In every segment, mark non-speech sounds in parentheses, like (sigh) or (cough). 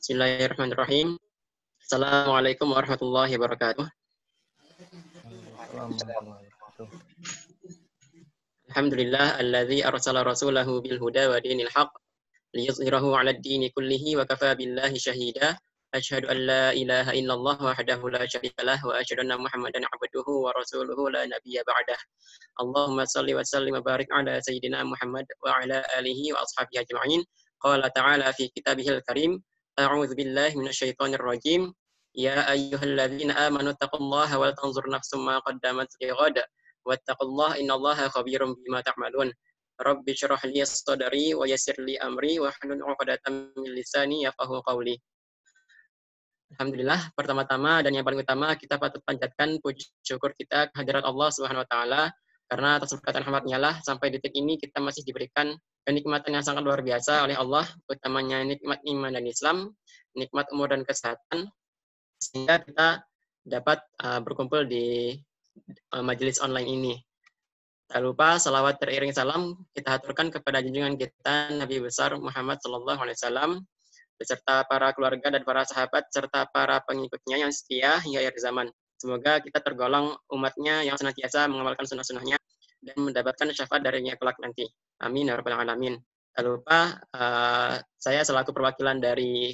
Bismillahirrahmanirrahim. Assalamualaikum warahmatullahi wabarakatuh. Alhamdulillah alladzi arsala rasulahu bil huda wa dinil haqq liyuzhirahu 'ala ad-dini kullihi wa kafa billahi shahida. Asyhadu an la ilaha illallah wahdahu la syarika lah wa asyhadu anna Muhammadan 'abduhu wa rasuluhu la nabiyya ba'dah. Allahumma salli wa sallim wa barik 'ala sayyidina Muhammad wa 'ala alihi wa ashabihi ajma'in. Qala ta'ala fi kitabihil karim أعوذ بالله من الشيطان الرجيم يا أيها الذين آمنوا اتقوا الله ولتنظر نفس ما قدمت لغد واتقوا الله إن الله خبير بما تعملون رب اشرح لي صدري ويسر لي أمري واحلل عقدة من لساني يفقهوا قولي Alhamdulillah, pertama-tama dan yang paling utama kita patut panjatkan puji syukur kita kehadirat Allah Subhanahu wa taala karena atas berkat rahmatnya lah sampai detik ini kita masih diberikan kenikmatan yang sangat luar biasa oleh Allah, utamanya nikmat iman dan Islam, nikmat umur dan kesehatan, sehingga kita dapat uh, berkumpul di uh, majelis online ini. Tak lupa salawat teriring salam kita aturkan kepada junjungan kita Nabi besar Muhammad Sallallahu Alaihi Wasallam beserta para keluarga dan para sahabat serta para pengikutnya yang setia hingga akhir zaman. Semoga kita tergolong umatnya yang senantiasa mengamalkan sunnah-sunnahnya dan mendapatkan syafaat darinya kelak nanti. Amin ya alamin. Tak lupa uh, saya selaku perwakilan dari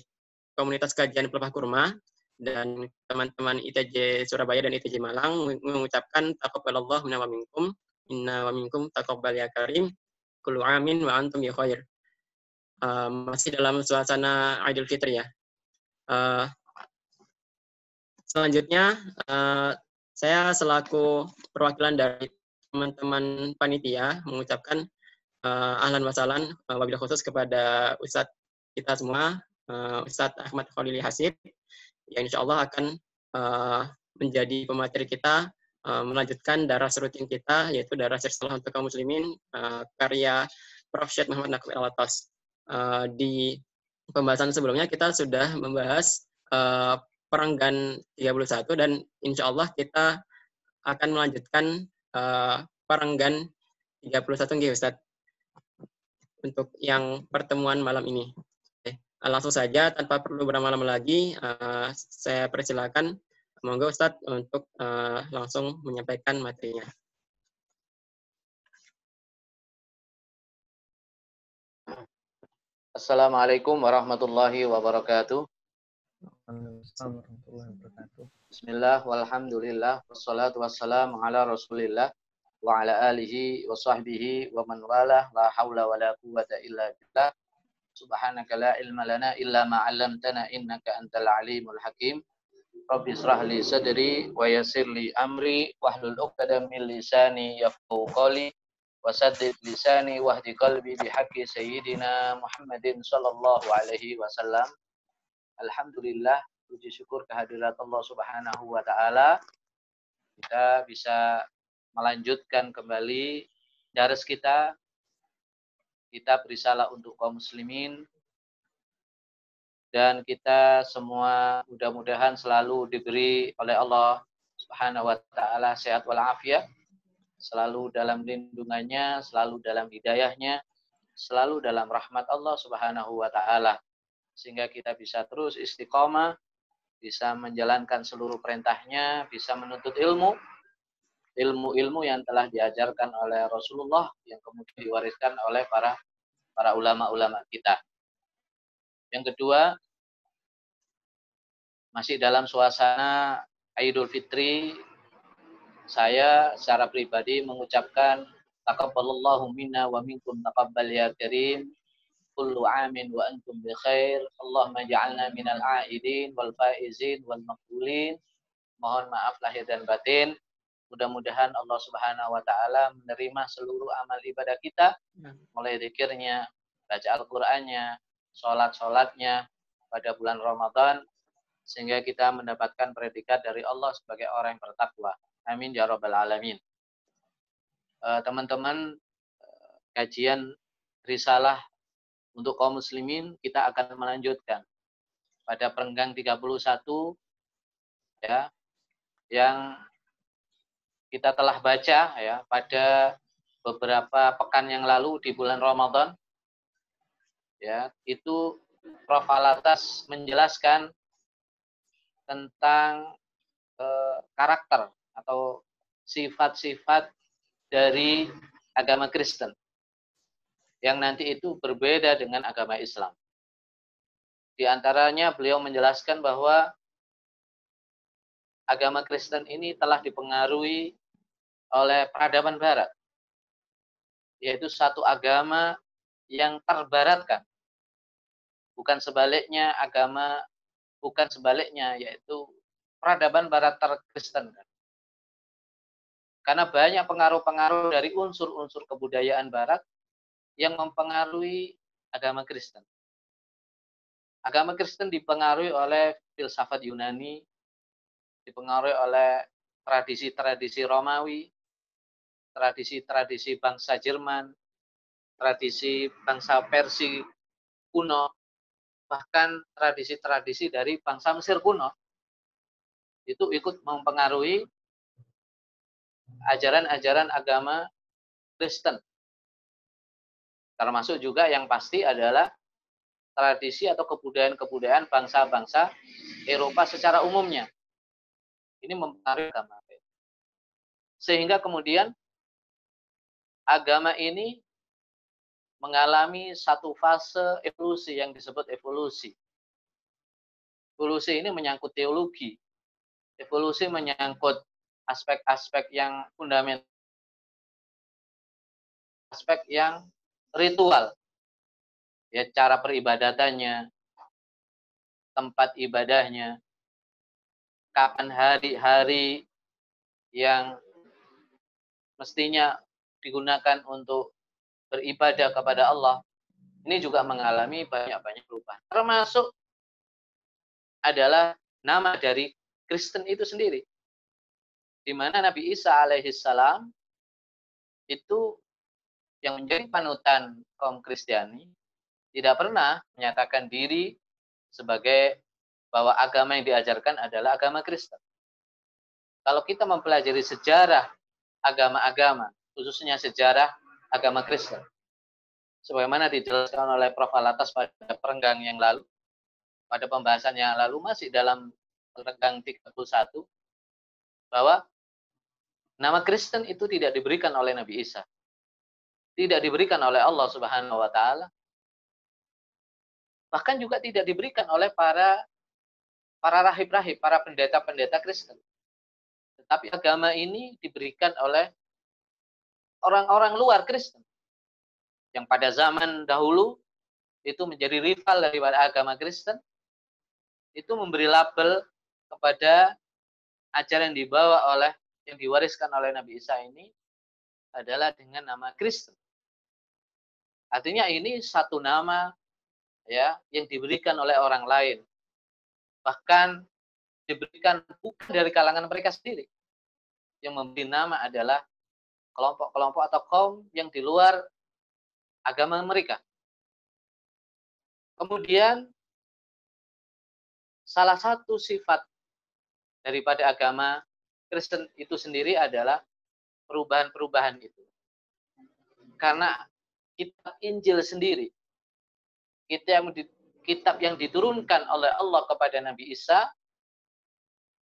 komunitas kajian pelepah kurma dan teman-teman ITJ Surabaya dan ITJ Malang mengucapkan taqabbalallahu minna wa minkum inna wa minkum taqabbal ya karim kullu amin wa antum bi khair. Uh, masih dalam suasana Idul Fitri ya. Uh, selanjutnya uh, saya selaku perwakilan dari teman-teman panitia mengucapkan uh, ahlan wasalan uh, wabillahi khusus kepada Ustadz kita semua, uh, Ustadz Ahmad Khalili Hasib, yang insya Allah akan uh, menjadi pemateri kita uh, melanjutkan darah rutin kita, yaitu darah salah untuk kaum muslimin, karya Prof. Syed Muhammad Alatas. Uh, di pembahasan sebelumnya kita sudah membahas uh, perenggan 31 dan insya Allah kita akan melanjutkan uh, perenggan 31 nggih Ustaz untuk yang pertemuan malam ini. Oke. Langsung saja tanpa perlu berlama-lama lagi, uh, saya persilakan monggo Ustadz untuk langsung menyampaikan materinya. Assalamualaikum warahmatullahi wabarakatuh. Bismillah walhamdulillah wassalatu wassalamu ala rasulillah wa ala alihi wa sahbihi wa man wala la haula wa la quwwata illa billah. Subhanaka la ilma lana illa ma 'allamtana innaka antal alimul hakim. Rabbi israh li sadri wa yassir li amri wahlul 'uqdatam min lisani yafqahu qawli wa saddid lisani wahdi qalbi bi haqqi sayyidina Muhammadin sallallahu alaihi wasallam alhamdulillah puji syukur kehadirat Allah Subhanahu wa taala. Kita bisa melanjutkan kembali daras kita. Kita berisalah untuk kaum muslimin. Dan kita semua mudah-mudahan selalu diberi oleh Allah Subhanahu wa taala sehat walafiat, selalu dalam lindungannya, selalu dalam hidayahnya, selalu dalam rahmat Allah Subhanahu wa taala sehingga kita bisa terus istiqomah, bisa menjalankan seluruh perintahnya, bisa menuntut ilmu, ilmu-ilmu yang telah diajarkan oleh Rasulullah yang kemudian diwariskan oleh para para ulama-ulama kita. Yang kedua, masih dalam suasana Idul Fitri, saya secara pribadi mengucapkan taqabbalallahu minna wa minkum taqabbal ya karim kullu amin wa antum bi khair. Allahumma ja'alna minal a'idin wal faizin wal maqbulin. Mohon maaf lahir dan batin. Mudah-mudahan Allah Subhanahu wa taala menerima seluruh amal ibadah kita, mulai zikirnya, baca Al-Qur'annya, salat-salatnya pada bulan Ramadan sehingga kita mendapatkan predikat dari Allah sebagai orang yang bertakwa. Amin ya rabbal alamin. Eh, teman-teman, uh, kajian risalah untuk kaum muslimin kita akan melanjutkan pada perenggang 31 ya yang kita telah baca ya pada beberapa pekan yang lalu di bulan Ramadan ya itu Prof. Alatas menjelaskan tentang eh, karakter atau sifat-sifat dari agama Kristen yang nanti itu berbeda dengan agama Islam. Di antaranya beliau menjelaskan bahwa agama Kristen ini telah dipengaruhi oleh peradaban barat. Yaitu satu agama yang terbaratkan. Bukan sebaliknya agama bukan sebaliknya yaitu peradaban barat terkristenkan. Karena banyak pengaruh-pengaruh dari unsur-unsur kebudayaan barat yang mempengaruhi agama Kristen. Agama Kristen dipengaruhi oleh filsafat Yunani, dipengaruhi oleh tradisi-tradisi Romawi, tradisi-tradisi bangsa Jerman, tradisi bangsa Persia kuno, bahkan tradisi-tradisi dari bangsa Mesir kuno. Itu ikut mempengaruhi ajaran-ajaran agama Kristen. Termasuk juga yang pasti adalah tradisi atau kebudayaan-kebudayaan bangsa-bangsa Eropa secara umumnya. Ini mempengaruhi agama. Sehingga kemudian agama ini mengalami satu fase evolusi yang disebut evolusi. Evolusi ini menyangkut teologi. Evolusi menyangkut aspek-aspek yang fundamental, aspek yang ritual, ya cara peribadatannya, tempat ibadahnya, kapan hari-hari yang mestinya digunakan untuk beribadah kepada Allah, ini juga mengalami banyak-banyak perubahan. Termasuk adalah nama dari Kristen itu sendiri di mana Nabi Isa alaihissalam itu yang menjadi panutan kaum Kristiani tidak pernah menyatakan diri sebagai bahwa agama yang diajarkan adalah agama Kristen. Kalau kita mempelajari sejarah agama-agama, khususnya sejarah agama Kristen, sebagaimana dijelaskan oleh Prof. Alatas pada perenggang yang lalu, pada pembahasan yang lalu masih dalam perenggang 31, bahwa Nama Kristen itu tidak diberikan oleh Nabi Isa. Tidak diberikan oleh Allah Subhanahu wa taala. Bahkan juga tidak diberikan oleh para para rahib-rahib, para pendeta-pendeta Kristen. Tetapi agama ini diberikan oleh orang-orang luar Kristen. Yang pada zaman dahulu itu menjadi rival daripada agama Kristen. Itu memberi label kepada ajaran yang dibawa oleh yang diwariskan oleh Nabi Isa ini adalah dengan nama Kristen. Artinya ini satu nama ya yang diberikan oleh orang lain. Bahkan diberikan bukan dari kalangan mereka sendiri. Yang memberi nama adalah kelompok-kelompok atau kaum yang di luar agama mereka. Kemudian salah satu sifat daripada agama Kristen itu sendiri adalah perubahan-perubahan itu. Karena kitab Injil sendiri, kitab yang, kitab yang diturunkan oleh Allah kepada Nabi Isa,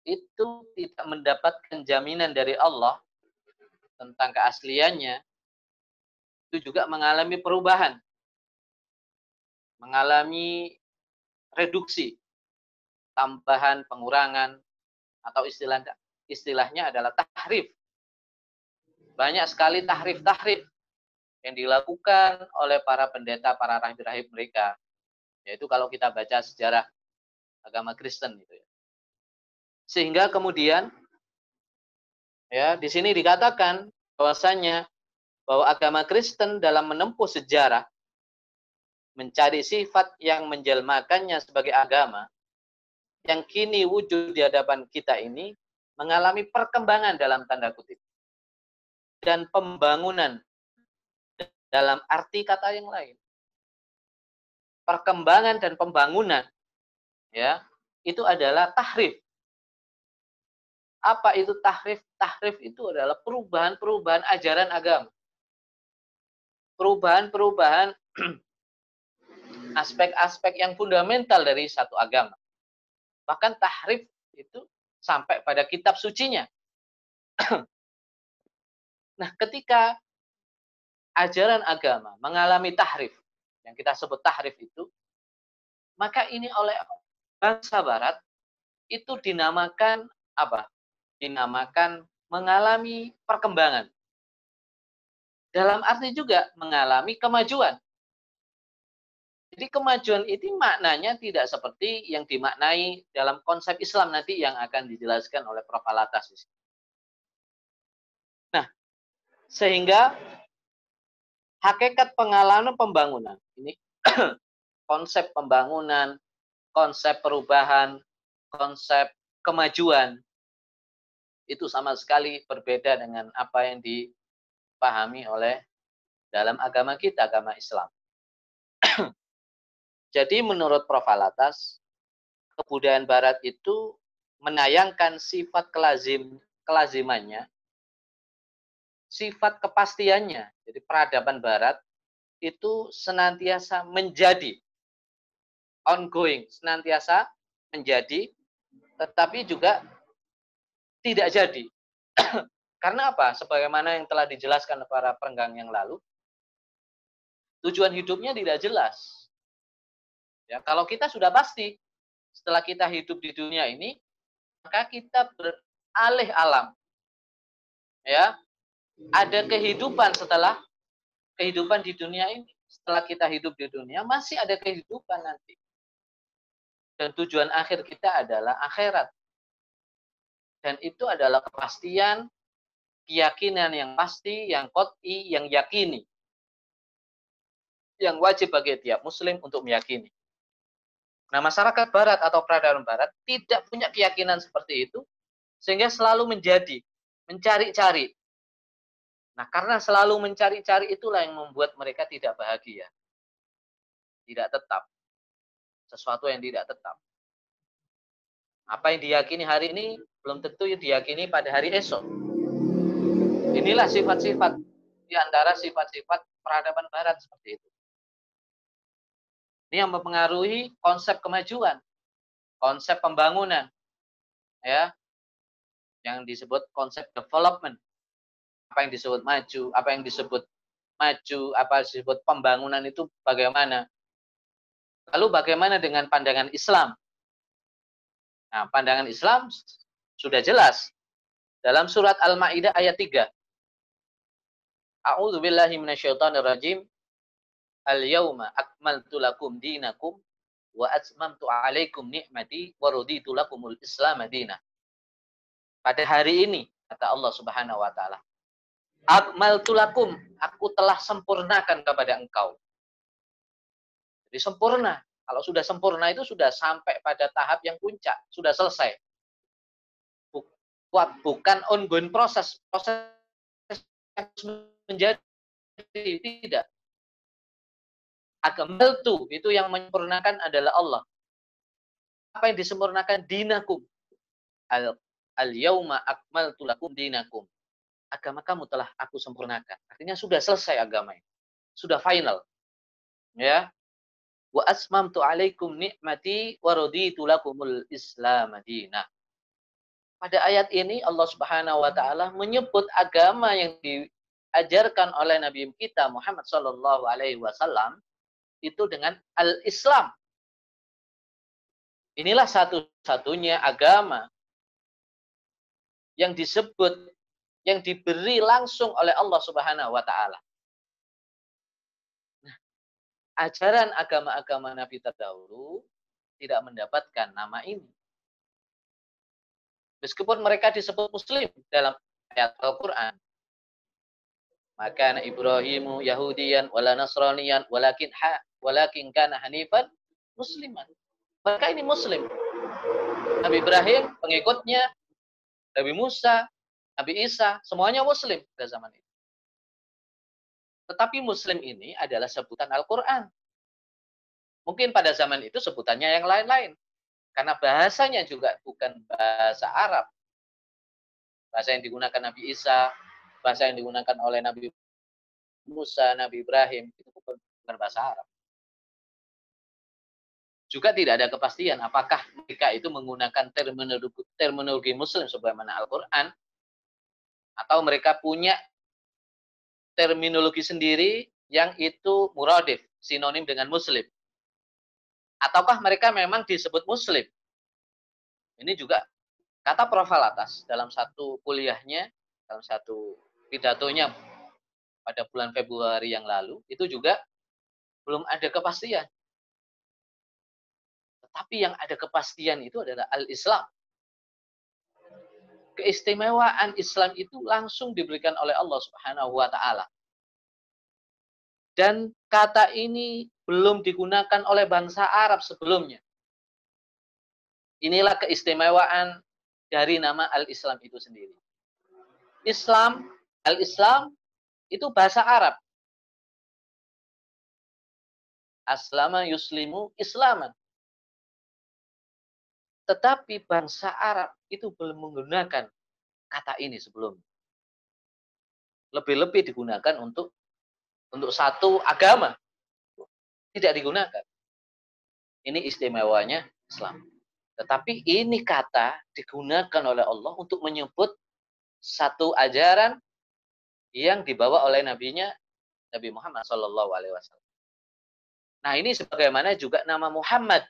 itu tidak mendapatkan jaminan dari Allah tentang keasliannya, itu juga mengalami perubahan, mengalami reduksi, tambahan, pengurangan, atau istilah istilahnya adalah tahrif. Banyak sekali tahrif-tahrif yang dilakukan oleh para pendeta, para rahib-rahib mereka. Yaitu kalau kita baca sejarah agama Kristen gitu ya. Sehingga kemudian ya di sini dikatakan bahwasanya bahwa agama Kristen dalam menempuh sejarah mencari sifat yang menjelmakannya sebagai agama yang kini wujud di hadapan kita ini mengalami perkembangan dalam tanda kutip dan pembangunan dalam arti kata yang lain. Perkembangan dan pembangunan ya, itu adalah tahrif. Apa itu tahrif? Tahrif itu adalah perubahan-perubahan ajaran agama. Perubahan-perubahan (clears throat) aspek-aspek yang fundamental dari satu agama. Bahkan tahrif itu sampai pada kitab sucinya. (clears throat) nah, ketika ajaran agama mengalami tahrif, yang kita sebut tahrif itu, maka ini oleh bangsa barat itu dinamakan apa? Dinamakan mengalami perkembangan. Dalam arti juga mengalami kemajuan. Jadi kemajuan itu maknanya tidak seperti yang dimaknai dalam konsep Islam nanti yang akan dijelaskan oleh Prof. Alatas. Nah, sehingga hakikat pengalaman pembangunan ini (clears throat) konsep pembangunan, konsep perubahan, konsep kemajuan itu sama sekali berbeda dengan apa yang dipahami oleh dalam agama kita, agama Islam. (clears throat) Jadi menurut Prof. Alatas, kebudayaan barat itu menayangkan sifat kelazim kelazimannya, sifat kepastiannya. Jadi peradaban barat itu senantiasa menjadi ongoing, senantiasa menjadi tetapi juga tidak jadi. (clears throat) Karena apa? Sebagaimana yang telah dijelaskan para perenggang yang lalu, tujuan hidupnya tidak jelas Ya, kalau kita sudah pasti setelah kita hidup di dunia ini, maka kita beralih alam. Ya. Ada kehidupan setelah kehidupan di dunia ini. Setelah kita hidup di dunia, masih ada kehidupan nanti. Dan tujuan akhir kita adalah akhirat. Dan itu adalah kepastian, keyakinan yang pasti, yang kot'i, yang yakini. Yang wajib bagi tiap muslim untuk meyakini. Nah, masyarakat barat atau peradaban barat tidak punya keyakinan seperti itu, sehingga selalu menjadi, mencari-cari. Nah, karena selalu mencari-cari itulah yang membuat mereka tidak bahagia. Tidak tetap. Sesuatu yang tidak tetap. Apa yang diyakini hari ini, belum tentu diyakini pada hari esok. Inilah sifat-sifat di antara sifat-sifat peradaban barat seperti itu. Ini yang mempengaruhi konsep kemajuan, konsep pembangunan. Ya. Yang disebut konsep development. Apa yang disebut maju, apa yang disebut maju, apa yang disebut pembangunan itu bagaimana? Lalu bagaimana dengan pandangan Islam? Nah, pandangan Islam sudah jelas dalam surat Al-Maidah ayat 3. A'udzu billahi minasyaitonir rajim al-yauma akmaltu lakum dinakum wa atmamtu alaikum ni'mati wa raditu lakumul islam madina. Pada hari ini kata Allah Subhanahu wa taala, akmaltu lakum, aku telah sempurnakan kepada engkau. Jadi sempurna. Kalau sudah sempurna itu sudah sampai pada tahap yang puncak, sudah selesai. Bukan ongoing proses, proses menjadi tidak akmaltu itu yang menyempurnakan adalah Allah. Apa yang disempurnakan dinakum. Al al yauma akmaltu lakum dinakum. Agama kamu telah aku sempurnakan. Artinya sudah selesai agama ini. Sudah final. Ya. Wa asmamtu alaikum ni'mati wa raditu lakumul Islam madinah. Pada ayat ini Allah Subhanahu wa taala menyebut agama yang diajarkan oleh Nabi kita Muhammad sallallahu alaihi wasallam itu dengan al-Islam. Inilah satu-satunya agama yang disebut yang diberi langsung oleh Allah Subhanahu wa taala. Nah, ajaran agama-agama Nabi terdahulu tidak mendapatkan nama ini. Meskipun mereka disebut muslim dalam ayat Al-Qur'an, maka Ibrahimu Yahudiyan wala Nasraniyan walakin ha walakin kana hanifan musliman. Maka ini muslim. Nabi Ibrahim pengikutnya, Nabi Musa, Nabi Isa, semuanya muslim pada zaman itu. Tetapi muslim ini adalah sebutan Al-Qur'an. Mungkin pada zaman itu sebutannya yang lain-lain. Karena bahasanya juga bukan bahasa Arab. Bahasa yang digunakan Nabi Isa, bahasa yang digunakan oleh Nabi Musa, Nabi Ibrahim itu bukan bahasa Arab. juga tidak ada kepastian apakah mereka itu menggunakan terminologi, terminologi muslim sebagaimana Al-Qur'an atau mereka punya terminologi sendiri yang itu muradif, sinonim dengan muslim. Ataukah mereka memang disebut muslim? Ini juga kata Prof. atas dalam satu kuliahnya, dalam satu pidatonya pada bulan Februari yang lalu, itu juga belum ada kepastian. Tetapi yang ada kepastian itu adalah al-Islam. Keistimewaan Islam itu langsung diberikan oleh Allah Subhanahu wa taala. Dan kata ini belum digunakan oleh bangsa Arab sebelumnya. Inilah keistimewaan dari nama al-Islam itu sendiri. Islam, al-Islam itu bahasa Arab. Aslama yuslimu islaman. Tetapi bangsa Arab itu belum menggunakan kata ini sebelum. Lebih-lebih digunakan untuk untuk satu agama. Tidak digunakan. Ini istimewanya Islam. Tetapi ini kata digunakan oleh Allah untuk menyebut satu ajaran yang dibawa oleh nabinya Nabi Muhammad Shallallahu Alaihi Wasallam. Nah ini sebagaimana juga nama Muhammad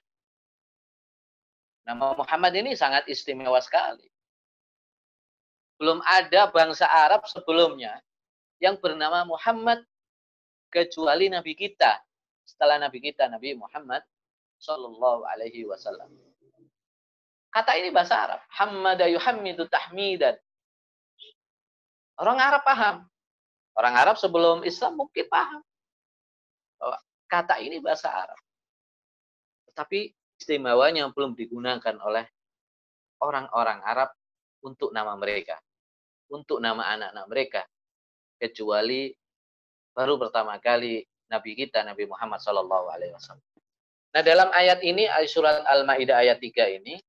Nama Muhammad ini sangat istimewa sekali. Belum ada bangsa Arab sebelumnya yang bernama Muhammad kecuali Nabi kita. Setelah Nabi kita, Nabi Muhammad Sallallahu Alaihi Wasallam. Kata ini bahasa Arab. Hamada yuhammidu tahmidan. Orang Arab paham. Orang Arab sebelum Islam mungkin paham. Kata ini bahasa Arab. Tetapi istimewanya belum digunakan oleh orang-orang Arab untuk nama mereka, untuk nama anak-anak mereka, kecuali baru pertama kali Nabi kita Nabi Muhammad Shallallahu Alaihi Wasallam. Nah dalam ayat ini surat Al-Maidah ayat 3 ini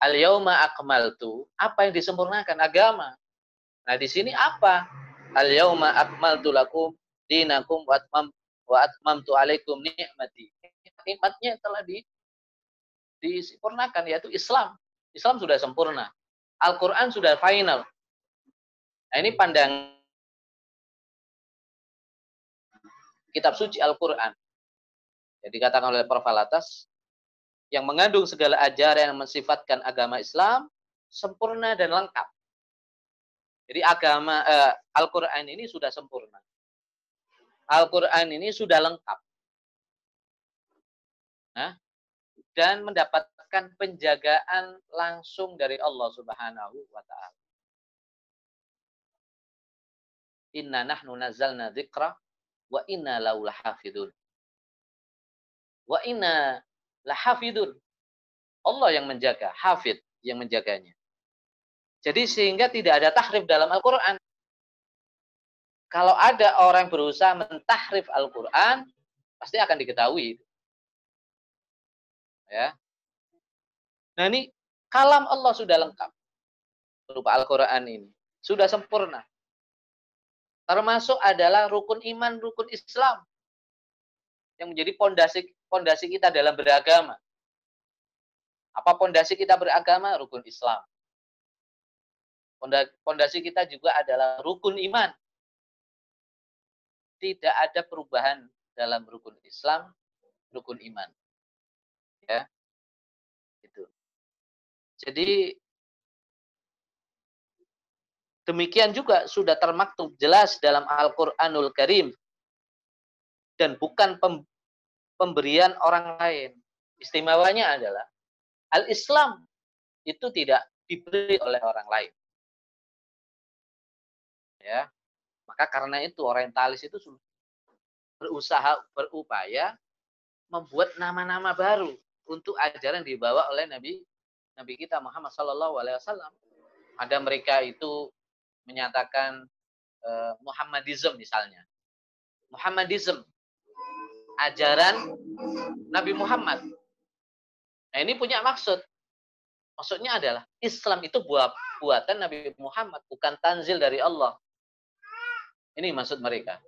al yauma akmaltu apa yang disempurnakan agama. Nah di sini apa? Al yauma akmaltu lakum dinakum wa atmamtu alaikum ni'mati nikmatnya telah di, disempurnakan yaitu Islam. Islam sudah sempurna. Al-Quran sudah final. Nah, ini pandang kitab suci Al-Quran. Jadi dikatakan oleh Prof. Alatas, yang mengandung segala ajaran yang mensifatkan agama Islam sempurna dan lengkap. Jadi agama eh, Al-Quran ini sudah sempurna. Al-Quran ini sudah lengkap dan mendapatkan penjagaan langsung dari Allah Subhanahu wa taala. Inna nahnu nazzalna dzikra wa inna lahu lahafidun. Wa inna lahafidun. Allah yang menjaga, hafid yang menjaganya. Jadi sehingga tidak ada tahrif dalam Al-Qur'an. Kalau ada orang berusaha mentahrif Al-Qur'an, pasti akan diketahui Ya. Nah ini kalam Allah sudah lengkap. Berupa Al-Quran ini. Sudah sempurna. Termasuk adalah rukun iman, rukun Islam. Yang menjadi pondasi pondasi kita dalam beragama. Apa pondasi kita beragama? Rukun Islam. Pondasi kita juga adalah rukun iman. Tidak ada perubahan dalam rukun Islam, rukun iman ya. Itu jadi demikian juga sudah termaktub jelas dalam Al-Qur'anul Karim. Dan bukan pemberian orang lain. Istimewanya adalah al-Islam itu tidak diberi oleh orang lain. Ya. Maka karena itu orientalis itu berusaha berupaya membuat nama-nama baru untuk ajaran dibawa oleh Nabi Nabi kita Muhammad Shallallahu Alaihi Wasallam. Ada mereka itu menyatakan uh, Muhammadism misalnya. Muhammadism ajaran Nabi Muhammad. Nah ini punya maksud. Maksudnya adalah Islam itu buat buatan Nabi Muhammad, bukan tanzil dari Allah. Ini maksud mereka.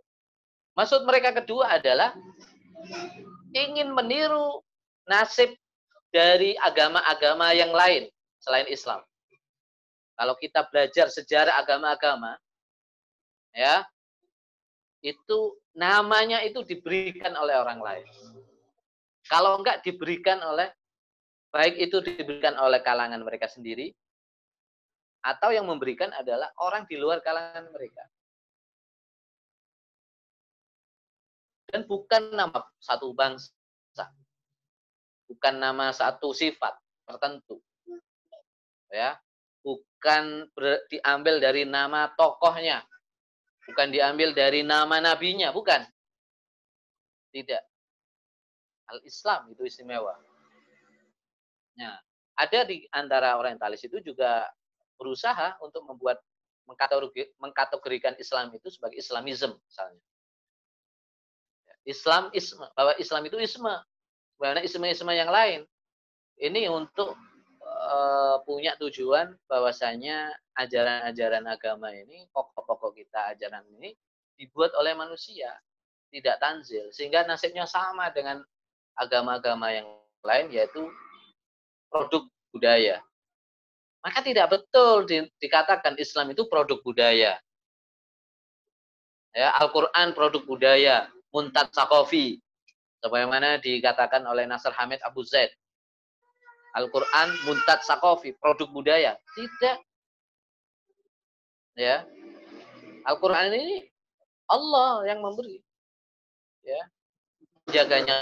Maksud mereka kedua adalah ingin meniru nasib dari agama-agama yang lain selain Islam. Kalau kita belajar sejarah agama-agama, ya, itu namanya itu diberikan oleh orang lain. Kalau enggak diberikan oleh baik itu diberikan oleh kalangan mereka sendiri atau yang memberikan adalah orang di luar kalangan mereka. Dan bukan nama satu bangsa. Bukan nama satu sifat tertentu. Ya, bukan ber, diambil dari nama tokohnya. Bukan diambil dari nama nabinya, bukan. Tidak. Al-Islam itu istimewa. Nah, ada di antara orientalis itu juga berusaha untuk membuat mengkategorikan Islam itu sebagai Islamism misalnya. Islam isme, bahwa Islam itu isme, sebenarnya isme-isme yang lain. Ini untuk uh, punya tujuan bahwasanya ajaran-ajaran agama ini, pokok-pokok kita ajaran ini dibuat oleh manusia, tidak tanzil, sehingga nasibnya sama dengan agama-agama yang lain yaitu produk budaya. Maka tidak betul di, dikatakan Islam itu produk budaya. Ya, Al-Quran produk budaya, Muntad Sakofi. Sebagaimana dikatakan oleh Nasr Hamid Abu Zaid. Al-Quran Muntad Sakofi, produk budaya. Tidak. Ya. Al-Quran ini Allah yang memberi. Ya. Jaganya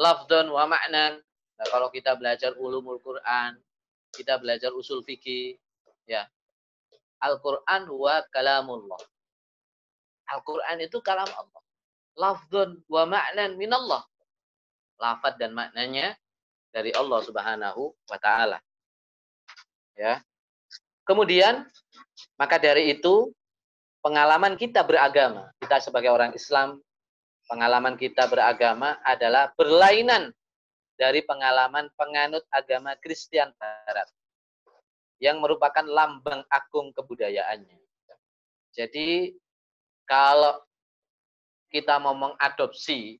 lafdan wa ma'nan Nah, kalau kita belajar ulumul Quran, kita belajar usul fikih, ya. Al-Quran huwa kalamullah. Al-Quran itu kalam Allah. Lafdun wa ma'nan minallah. Lafad dan maknanya dari Allah Subhanahu wa taala. Ya. Kemudian maka dari itu pengalaman kita beragama, kita sebagai orang Islam, pengalaman kita beragama adalah berlainan dari pengalaman penganut agama Kristen Barat yang merupakan lambang agung kebudayaannya. Jadi kalau kita mau mengadopsi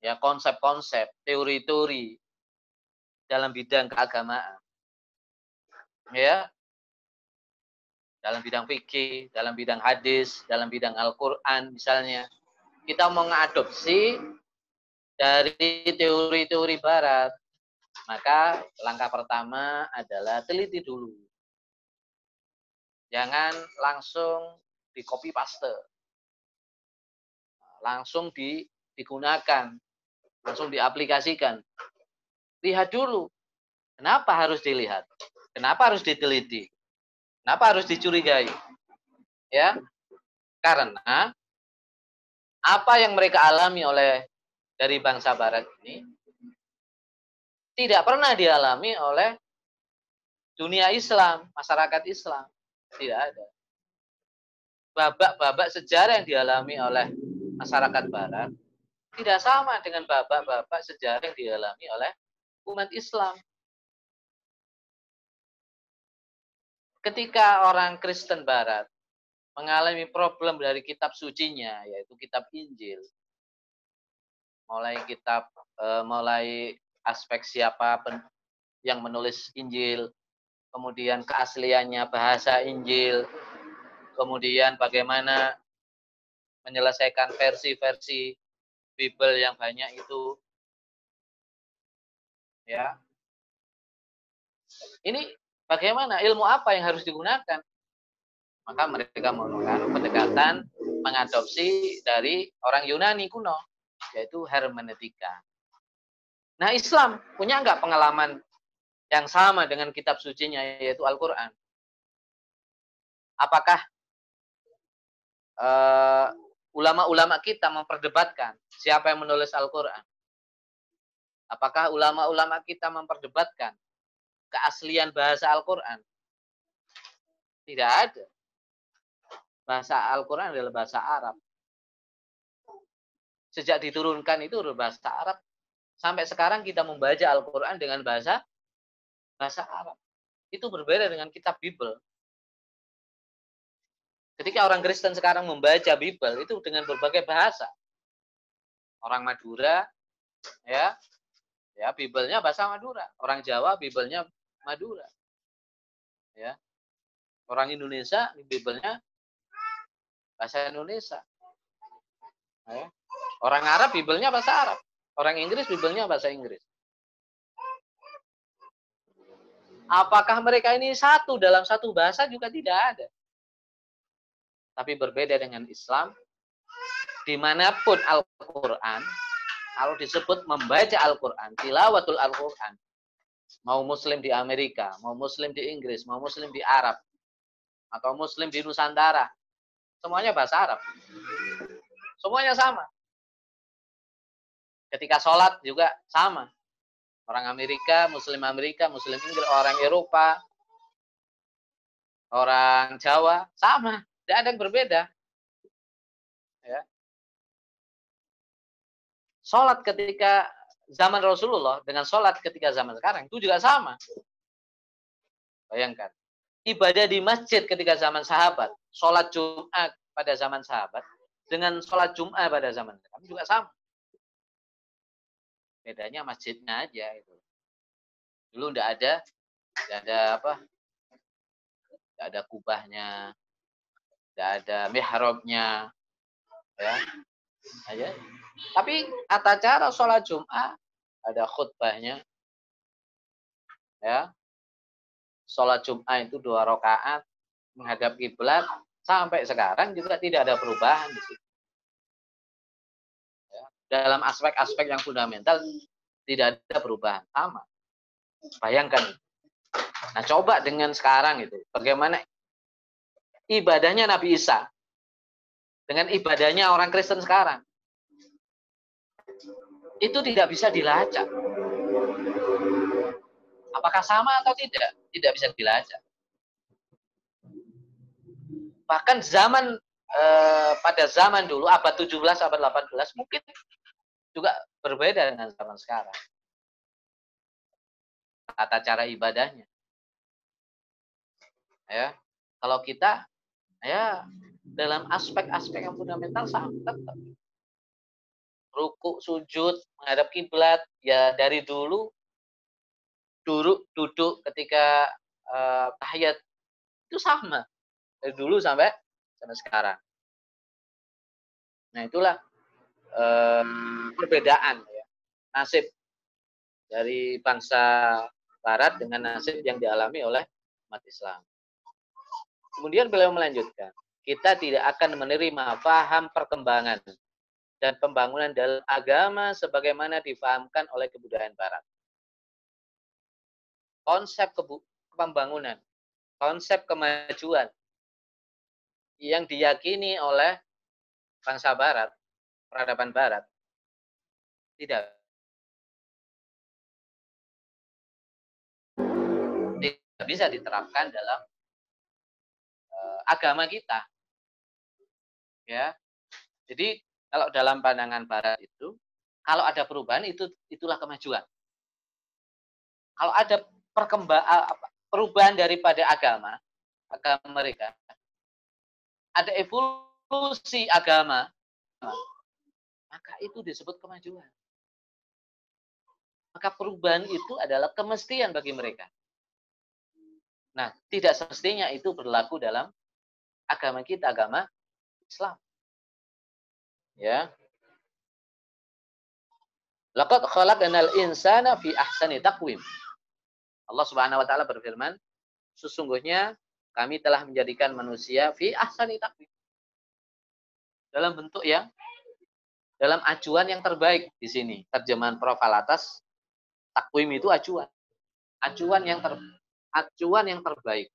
ya konsep-konsep, teori-teori dalam bidang keagamaan, ya dalam bidang fikih, dalam bidang hadis, dalam bidang Al-Quran misalnya, kita mau mengadopsi dari teori-teori barat, maka langkah pertama adalah teliti dulu. Jangan langsung di copy paste. Langsung di, digunakan, langsung diaplikasikan. Lihat dulu. Kenapa harus dilihat? Kenapa harus diteliti? Kenapa harus dicurigai? Ya. Karena apa yang mereka alami oleh dari bangsa barat ini tidak pernah dialami oleh dunia Islam, masyarakat Islam. Tidak ada. Babak-babak sejarah yang dialami oleh masyarakat barat tidak sama dengan babak-babak sejarah yang dialami oleh umat Islam. Ketika orang Kristen barat mengalami problem dari kitab sucinya, yaitu kitab Injil, mulai kitab uh, mulai aspek siapa yang menulis Injil, kemudian keasliannya bahasa Injil, kemudian bagaimana menyelesaikan versi-versi Bible yang banyak itu. Ya. Ini bagaimana ilmu apa yang harus digunakan? Maka mereka menggunakan pendekatan mengadopsi dari orang Yunani kuno yaitu hermeneutika. Nah Islam punya nggak pengalaman yang sama dengan kitab sucinya yaitu Al-Quran? Apakah eh, ulama-ulama kita memperdebatkan siapa yang menulis Al-Quran? Apakah ulama-ulama kita memperdebatkan keaslian bahasa Al-Quran? Tidak ada. Bahasa Al-Quran adalah bahasa Arab sejak diturunkan itu berbahasa Arab sampai sekarang kita membaca Al-Qur'an dengan bahasa bahasa Arab. Itu berbeda dengan kitab Bible. Ketika orang Kristen sekarang membaca Bible itu dengan berbagai bahasa. Orang Madura Ya. Ya, Bibelnya bahasa Madura. Orang Jawa Bibelnya Madura. Ya. Orang Indonesia Bibelnya bahasa Indonesia. Ya. Orang Arab Bibelnya bahasa Arab. Orang Inggris Bibelnya bahasa Inggris. Apakah mereka ini satu dalam satu bahasa juga tidak ada. Tapi berbeda dengan Islam. Di mana pun Al-Quran, kalau disebut membaca Al-Quran, tilawatul Al-Quran, mau muslim di Amerika, mau muslim di Inggris, mau muslim di Arab, atau muslim di Nusantara, semuanya bahasa Arab. Semuanya sama. Ketika sholat juga sama. Orang Amerika, Muslim Amerika, Muslim Inggris, orang Eropa, orang Jawa, sama. Tidak ada yang berbeda. Ya. Sholat ketika zaman Rasulullah dengan sholat ketika zaman sekarang itu juga sama. Bayangkan. Ibadah di masjid ketika zaman sahabat, sholat Jumat pada zaman sahabat, dengan sholat Jumat pada zaman sekarang juga sama. Bedanya masjidnya aja itu. Dulu enggak ada, enggak ada apa? Enggak ada kubahnya, enggak ada mihrabnya. Ya. Aja. Tapi kata cara sholat Jumat ada khutbahnya. Ya. Sholat Jumat itu dua rakaat menghadap kiblat sampai sekarang juga tidak ada perubahan di situ dalam aspek-aspek yang fundamental tidak ada perubahan sama. Bayangkan. Nah, coba dengan sekarang itu, bagaimana ibadahnya Nabi Isa dengan ibadahnya orang Kristen sekarang. Itu tidak bisa dilacak. Apakah sama atau tidak? Tidak bisa dilacak. Bahkan zaman eh, pada zaman dulu abad 17 abad 18 mungkin juga berbeda dengan zaman sekarang. Tata cara ibadahnya. Ya, kalau kita ya dalam aspek-aspek yang fundamental sama tetap. Ruku, sujud, menghadap kiblat ya dari dulu duduk duduk ketika uh, tahiyat itu sama dari dulu sampai sampai sekarang. Nah itulah eh, perbedaan ya, nasib dari bangsa Barat dengan nasib yang dialami oleh umat Islam. Kemudian beliau melanjutkan, kita tidak akan menerima paham perkembangan dan pembangunan dalam agama sebagaimana difahamkan oleh kebudayaan Barat. Konsep pembangunan, konsep kemajuan yang diyakini oleh bangsa Barat peradaban barat tidak bisa diterapkan dalam agama kita. Ya. Jadi kalau dalam pandangan barat itu kalau ada perubahan itu itulah kemajuan. Kalau ada perkembang perubahan daripada agama agama mereka ada evolusi agama maka itu disebut kemajuan. Maka perubahan itu adalah kemestian bagi mereka. Nah, tidak semestinya itu berlaku dalam agama kita, agama Islam. Ya. Laqad khalaqnal insana fi ahsani taqwim. Allah Subhanahu wa taala berfirman, sesungguhnya kami telah menjadikan manusia fi ahsani taqwim. Dalam bentuk yang dalam acuan yang terbaik di sini. Terjemahan Prof. Alatas, takwim itu acuan. Acuan yang ter, acuan yang terbaik.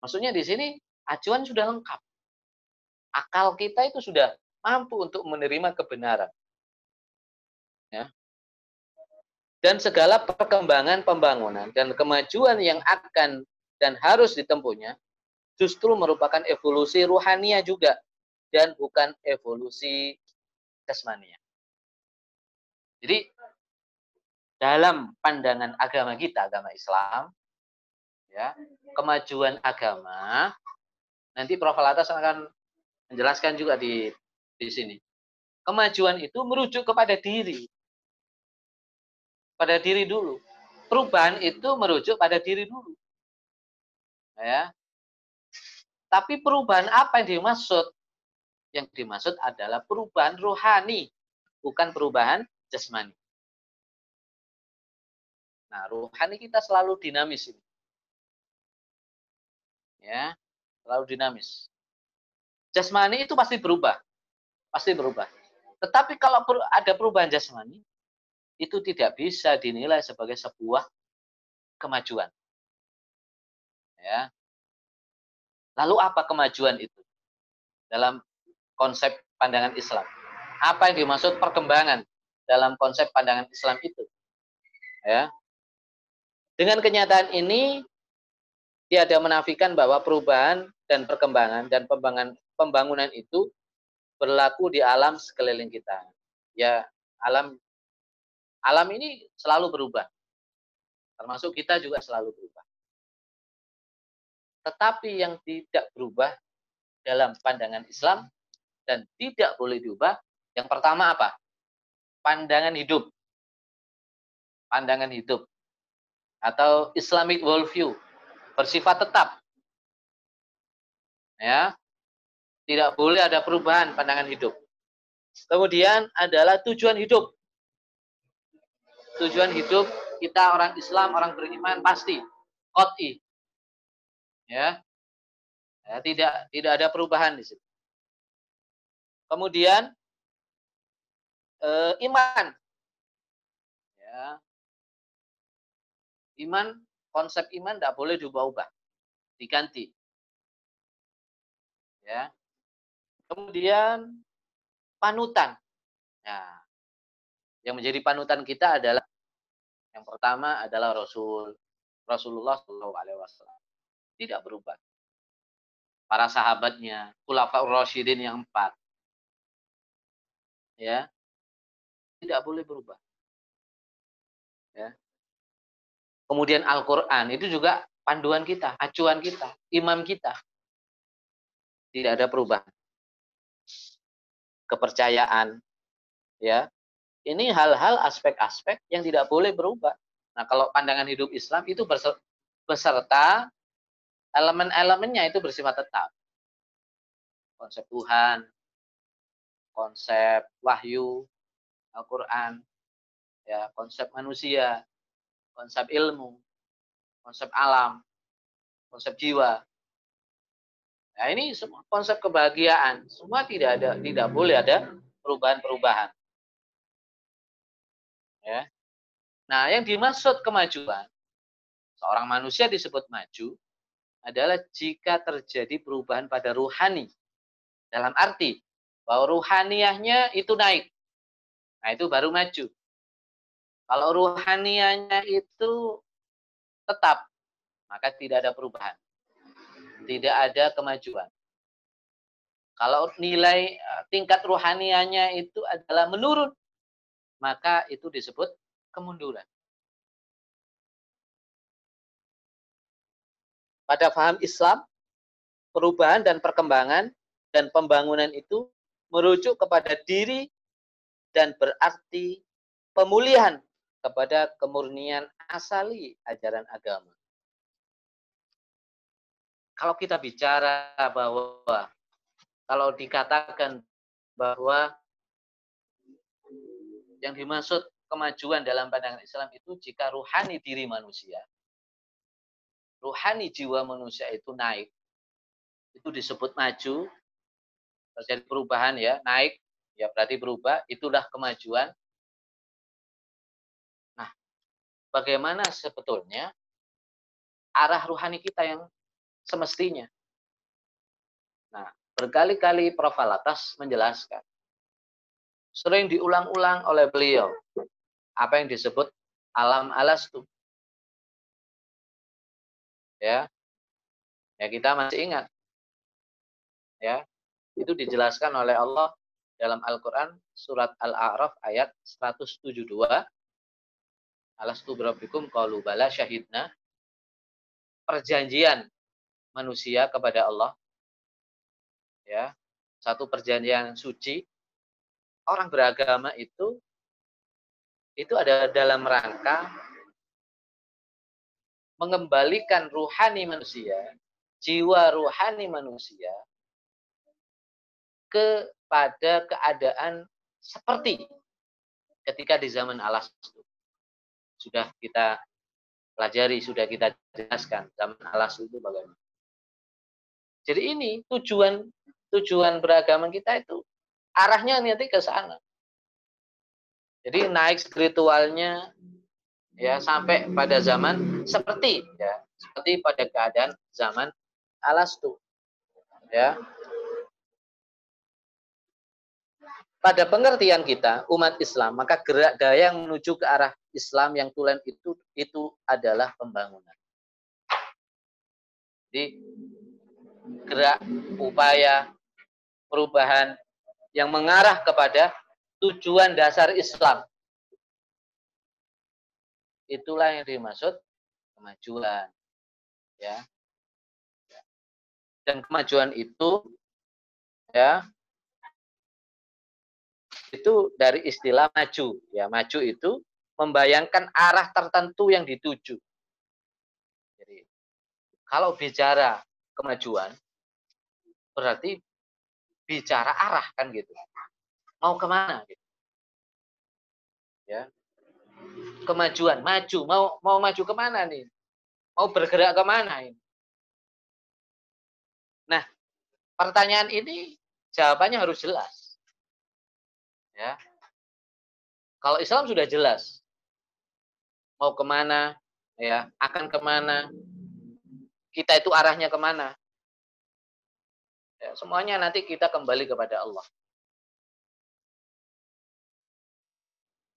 Maksudnya di sini acuan sudah lengkap. Akal kita itu sudah mampu untuk menerima kebenaran. Ya. Dan segala perkembangan pembangunan dan kemajuan yang akan dan harus ditempuhnya justru merupakan evolusi ruhania juga dan bukan evolusi jasmania. Jadi dalam pandangan agama kita, agama Islam, ya, kemajuan agama nanti Prof. Latas akan menjelaskan juga di di sini. kemajuan itu merujuk kepada diri. Pada diri dulu. Perubahan itu merujuk pada diri dulu. Ya. Tapi perubahan apa yang dimaksud? Yang dimaksud adalah perubahan rohani, bukan perubahan jasmani. Nah, rohani kita selalu dinamis ini. Ya, selalu dinamis. Jasmani itu pasti berubah. Pasti berubah. Tetapi kalau ada perubahan jasmani, itu tidak bisa dinilai sebagai sebuah kemajuan. Ya. Lalu apa kemajuan itu? Dalam konsep pandangan Islam. Apa yang dimaksud perkembangan dalam konsep pandangan Islam itu? Ya. Dengan kenyataan ini, tiada menafikan bahwa perubahan dan perkembangan dan pembangunan, pembangunan itu berlaku di alam sekeliling kita. Ya, alam alam ini selalu berubah. Termasuk kita juga selalu berubah. Tetapi yang tidak berubah dalam pandangan Islam dan tidak boleh diubah, yang pertama apa? Pandangan hidup. Pandangan hidup atau Islamic worldview bersifat tetap. Ya. Tidak boleh ada perubahan pandangan hidup. Kemudian adalah tujuan hidup. Tujuan hidup kita orang Islam, orang beriman pasti qot'i. Ya. ya. tidak tidak ada perubahan di situ. Kemudian eh, iman. Ya, Iman, konsep iman tidak boleh diubah-ubah. Diganti. Ya. Kemudian panutan. Nah, yang menjadi panutan kita adalah yang pertama adalah Rasul Rasulullah Shallallahu Alaihi Wasallam. Tidak berubah. Para sahabatnya, Khulafaur Rasyidin yang empat. Ya. Tidak boleh berubah. Ya. Kemudian Al-Quran itu juga panduan kita, acuan kita, imam kita. Tidak ada perubahan. Kepercayaan, ya. Ini hal-hal aspek-aspek yang tidak boleh berubah. Nah, kalau pandangan hidup Islam itu beserta elemen-elemennya itu bersifat tetap. Konsep Tuhan, konsep wahyu, Al-Quran, ya, konsep manusia, konsep ilmu, konsep alam, konsep jiwa. Nah, ini semua konsep kebahagiaan, semua tidak ada tidak boleh ada perubahan-perubahan. Ya. Nah, yang dimaksud kemajuan seorang manusia disebut maju adalah jika terjadi perubahan pada ruhani. Dalam arti bahwa ruhaniyahnya itu naik. Nah, itu baru maju. Kalau ruhanianya itu tetap, maka tidak ada perubahan. Tidak ada kemajuan. Kalau nilai eh, tingkat ruhanianya itu adalah menurun, maka itu disebut kemunduran. Pada faham Islam, perubahan dan perkembangan dan pembangunan itu merujuk kepada diri dan berarti pemulihan kepada kemurnian asali ajaran agama. Kalau kita bicara bahwa kalau dikatakan bahwa yang dimaksud kemajuan dalam pandangan Islam itu jika ruhani diri manusia, ruhani jiwa manusia itu naik, itu disebut maju, terjadi perubahan ya, naik, ya berarti berubah, itulah kemajuan bagaimana sebetulnya arah ruhani kita yang semestinya. Nah, berkali-kali Prof. Alatas menjelaskan. Sering diulang-ulang oleh beliau. Apa yang disebut alam alastu. Ya. Ya kita masih ingat. Ya. Itu dijelaskan oleh Allah dalam Al-Quran surat Al-A'raf ayat 172 alastu berabbikum qalu bala syahidna. Perjanjian manusia kepada Allah. Ya satu perjanjian suci. Orang beragama itu itu ada dalam rangka mengembalikan ruhani manusia, jiwa ruhani manusia kepada keadaan seperti ketika di zaman alas. Sudah kita pelajari, sudah kita jelaskan zaman alas itu bagaimana. Jadi ini tujuan tujuan beragama kita itu arahnya nanti ke sana. Jadi naik spiritualnya ya sampai pada zaman seperti ya seperti pada keadaan zaman Alastu ya pada pengertian kita umat Islam maka gerak daya yang menuju ke arah Islam yang tulen itu itu adalah pembangunan. Jadi gerak upaya perubahan yang mengarah kepada tujuan dasar Islam. Itulah yang dimaksud kemajuan. Ya. Dan kemajuan itu ya itu dari istilah maju. Ya, maju itu membayangkan arah tertentu yang dituju. Jadi, kalau bicara kemajuan, berarti bicara arah kan gitu. Mau ke mana? Gitu. Ya, kemajuan, maju, mau mau maju ke mana nih? Mau bergerak ke mana ini? Nah, pertanyaan ini jawabannya harus jelas. Ya. Kalau Islam sudah jelas mau ke mana, ya akan ke mana, kita itu arahnya ke mana. Ya, semuanya nanti kita kembali kepada Allah.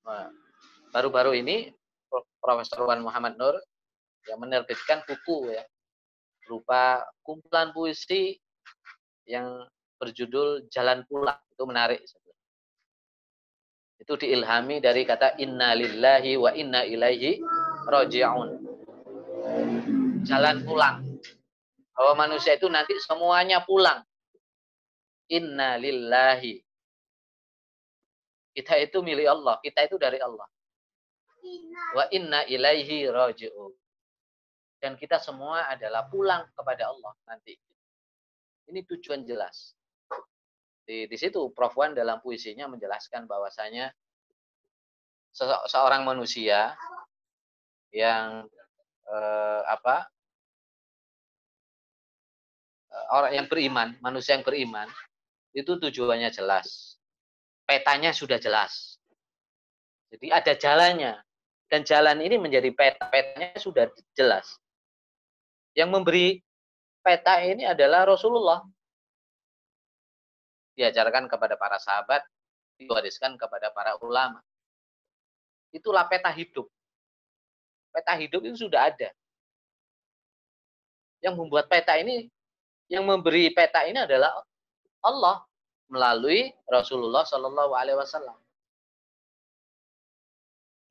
Nah, baru-baru ini Profesor Wan Muhammad Nur yang menerbitkan buku ya berupa kumpulan puisi yang berjudul Jalan Pulang itu menarik itu diilhami dari kata inna lillahi wa inna ilaihi roji'un. Jalan pulang. Bahwa manusia itu nanti semuanya pulang. Inna lillahi. Kita itu milik Allah. Kita itu dari Allah. Wa inna ilaihi roji'un. Dan kita semua adalah pulang kepada Allah nanti. Ini tujuan jelas. Di, di situ Prof. Wan dalam puisinya menjelaskan bahwasanya se seorang manusia yang eh, apa eh, orang yang beriman, manusia yang beriman itu tujuannya jelas. Petanya sudah jelas. Jadi ada jalannya dan jalan ini menjadi peta. Petanya sudah jelas. Yang memberi peta ini adalah Rasulullah diajarkan kepada para sahabat, diwariskan kepada para ulama. Itulah peta hidup. Peta hidup itu sudah ada. Yang membuat peta ini, yang memberi peta ini adalah Allah melalui Rasulullah Shallallahu Alaihi Wasallam.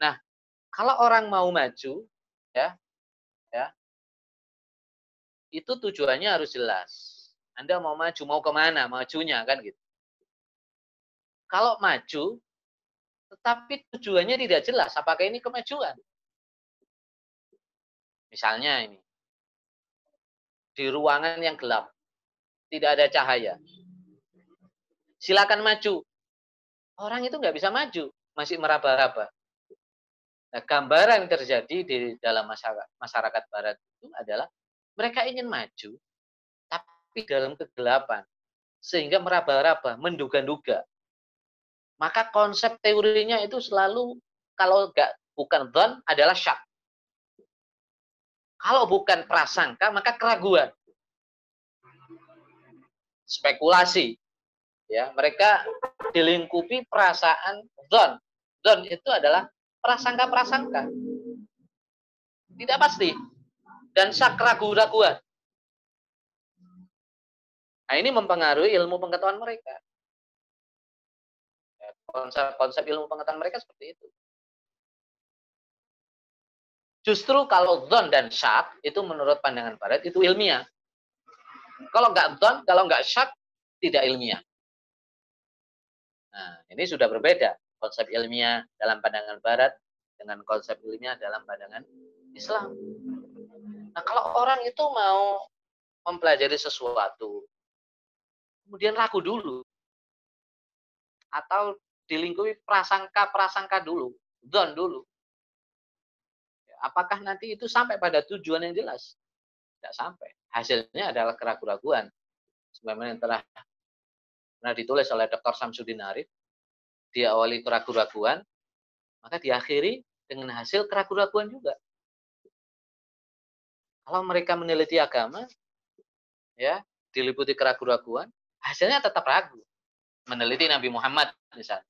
Nah, kalau orang mau maju, ya, ya, itu tujuannya harus jelas. Anda mau maju, mau ke mana majunya kan gitu. Kalau maju, tetapi tujuannya tidak jelas, apakah ini kemajuan? Misalnya ini, di ruangan yang gelap, tidak ada cahaya. Silakan maju. Orang itu nggak bisa maju, masih meraba-raba. Nah, gambaran yang terjadi di dalam masyarakat, masyarakat barat itu adalah mereka ingin maju, tapi dalam kegelapan. Sehingga meraba-raba, menduga-duga. Maka konsep teorinya itu selalu, kalau enggak bukan don adalah syak. Kalau bukan prasangka, maka keraguan. Spekulasi. Ya, mereka dilingkupi perasaan don. Don itu adalah prasangka-prasangka. Tidak pasti. Dan syak ragu-raguan. Nah, ini mempengaruhi ilmu pengetahuan mereka. Ya, konsep-konsep ilmu pengetahuan mereka seperti itu. Justru kalau zon dan syak itu menurut pandangan barat itu ilmiah. Kalau nggak zon, kalau nggak syak tidak ilmiah. Nah, ini sudah berbeda konsep ilmiah dalam pandangan barat dengan konsep ilmiah dalam pandangan Islam. Nah, kalau orang itu mau mempelajari sesuatu, kemudian ragu dulu, atau dilingkupi prasangka-prasangka dulu, don dulu. Apakah nanti itu sampai pada tujuan yang jelas? Tidak sampai. Hasilnya adalah keraguan-raguan. Sebagaimana yang telah pernah ditulis oleh Dr. Samsudin Arif, dia awali keraguan-raguan, maka diakhiri dengan hasil keraguan-raguan juga. Kalau mereka meneliti agama, ya diliputi keraguan-raguan, hasilnya tetap ragu. Meneliti Nabi Muhammad misalnya.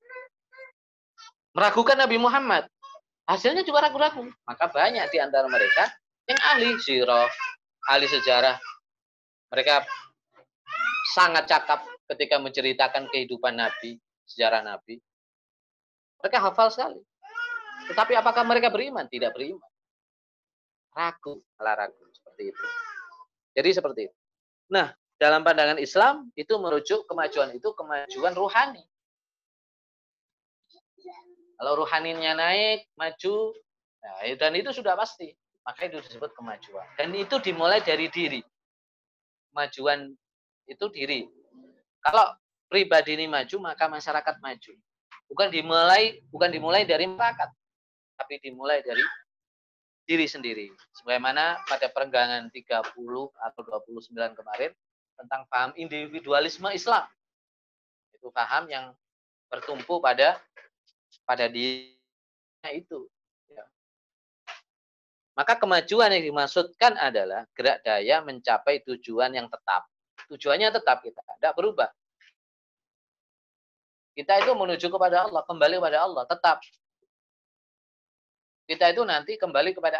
Meragukan Nabi Muhammad, hasilnya juga ragu-ragu. Maka banyak di antara mereka yang ahli sirah, ahli sejarah. Mereka sangat cakap ketika menceritakan kehidupan Nabi, sejarah Nabi. Mereka hafal sekali. Tetapi apakah mereka beriman? Tidak beriman. Ragu, malah ragu seperti itu. Jadi seperti itu. Nah, dalam pandangan Islam itu merujuk kemajuan itu kemajuan ruhani. Kalau ruhaninya naik, maju, nah, dan itu sudah pasti. Maka itu disebut kemajuan. Dan itu dimulai dari diri. Kemajuan itu diri. Kalau pribadi ini maju, maka masyarakat maju. Bukan dimulai bukan dimulai dari masyarakat, tapi dimulai dari diri sendiri. Sebagaimana pada perenggangan 30 atau 29 kemarin, tentang paham individualisme Islam. Itu paham yang bertumpu pada pada dirinya itu. Ya. Maka kemajuan yang dimaksudkan adalah gerak daya mencapai tujuan yang tetap. Tujuannya tetap kita, tidak berubah. Kita itu menuju kepada Allah, kembali kepada Allah, tetap. Kita itu nanti kembali kepada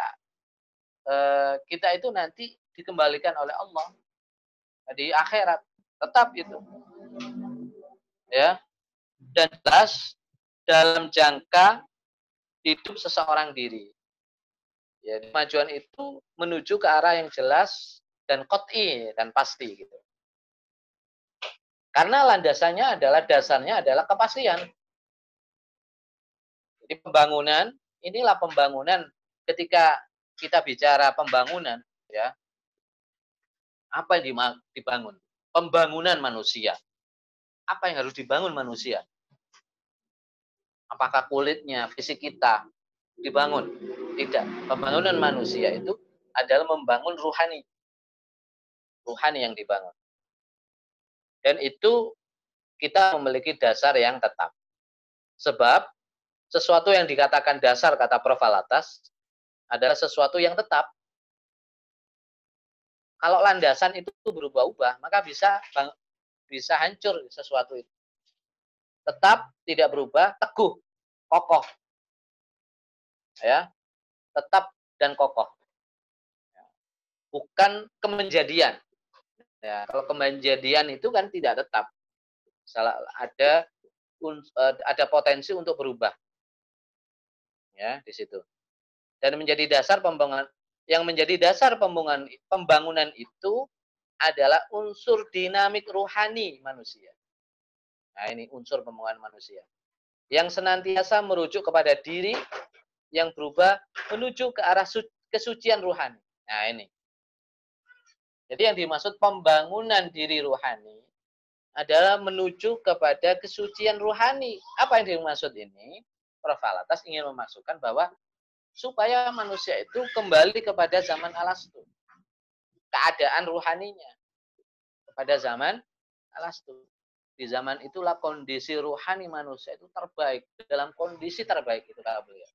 uh, kita itu nanti dikembalikan oleh Allah di akhirat tetap itu. Ya. Dan jelas dalam jangka hidup seseorang diri. Ya kemajuan itu menuju ke arah yang jelas dan kot'i dan pasti gitu. Karena landasannya adalah dasarnya adalah kepastian. Jadi pembangunan inilah pembangunan ketika kita bicara pembangunan ya apa yang dibangun? Pembangunan manusia. Apa yang harus dibangun manusia? Apakah kulitnya, fisik kita dibangun? Tidak. Pembangunan manusia itu adalah membangun ruhani. Ruhani yang dibangun. Dan itu kita memiliki dasar yang tetap. Sebab sesuatu yang dikatakan dasar kata Prof. Alatas adalah sesuatu yang tetap. Kalau landasan itu berubah-ubah, maka bisa bisa hancur sesuatu itu. Tetap tidak berubah, teguh, kokoh. Ya. Tetap dan kokoh. Bukan kemenjadian. Ya, kalau kemenjadian itu kan tidak tetap. Salah ada eh, ada potensi untuk berubah. Ya, di situ. Dan menjadi dasar pembangunan yang menjadi dasar pembangunan, pembangunan itu adalah unsur dinamik ruhani manusia. Nah ini unsur pembangunan manusia. Yang senantiasa merujuk kepada diri yang berubah menuju ke arah kesucian ruhani. Nah ini. Jadi yang dimaksud pembangunan diri ruhani adalah menuju kepada kesucian ruhani. Apa yang dimaksud ini? Prof. Alatas ingin memasukkan bahwa supaya manusia itu kembali kepada zaman alastu. Keadaan ruhaninya kepada zaman alastu. Di zaman itulah kondisi ruhani manusia itu terbaik, dalam kondisi terbaik itu kata beliau.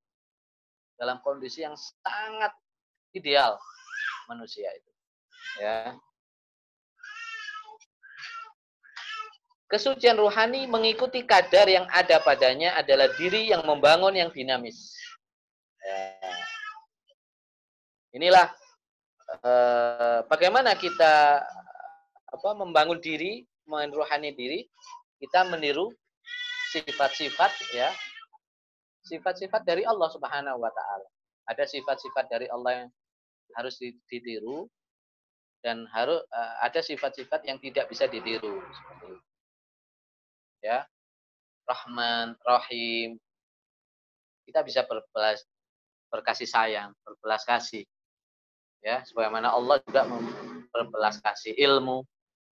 Dalam kondisi yang sangat ideal manusia itu. Ya. Kesucian ruhani mengikuti kadar yang ada padanya adalah diri yang membangun yang dinamis. Inilah eh, bagaimana kita apa membangun diri, menruhani diri, kita meniru sifat-sifat ya, sifat-sifat dari Allah Subhanahu wa taala. Ada sifat-sifat dari Allah yang harus ditiru dan harus uh, ada sifat-sifat yang tidak bisa ditiru Ya. Rahman, Rahim. Kita bisa berkasih sayang, berbelas kasih. Ya, sebagaimana Allah juga berbelas kasih ilmu.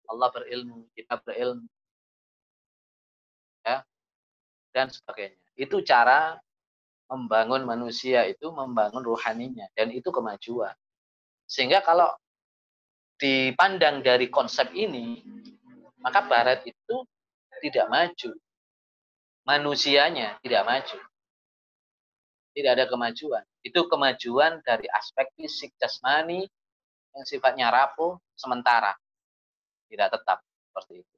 Allah berilmu, kita berilmu. Ya. Dan sebagainya. Itu cara membangun manusia itu membangun rohaninya dan itu kemajuan. Sehingga kalau dipandang dari konsep ini, maka barat itu tidak maju. Manusianya tidak maju. Tidak ada kemajuan. Itu kemajuan dari aspek fisik jasmani yang sifatnya rapuh sementara. Tidak tetap seperti itu.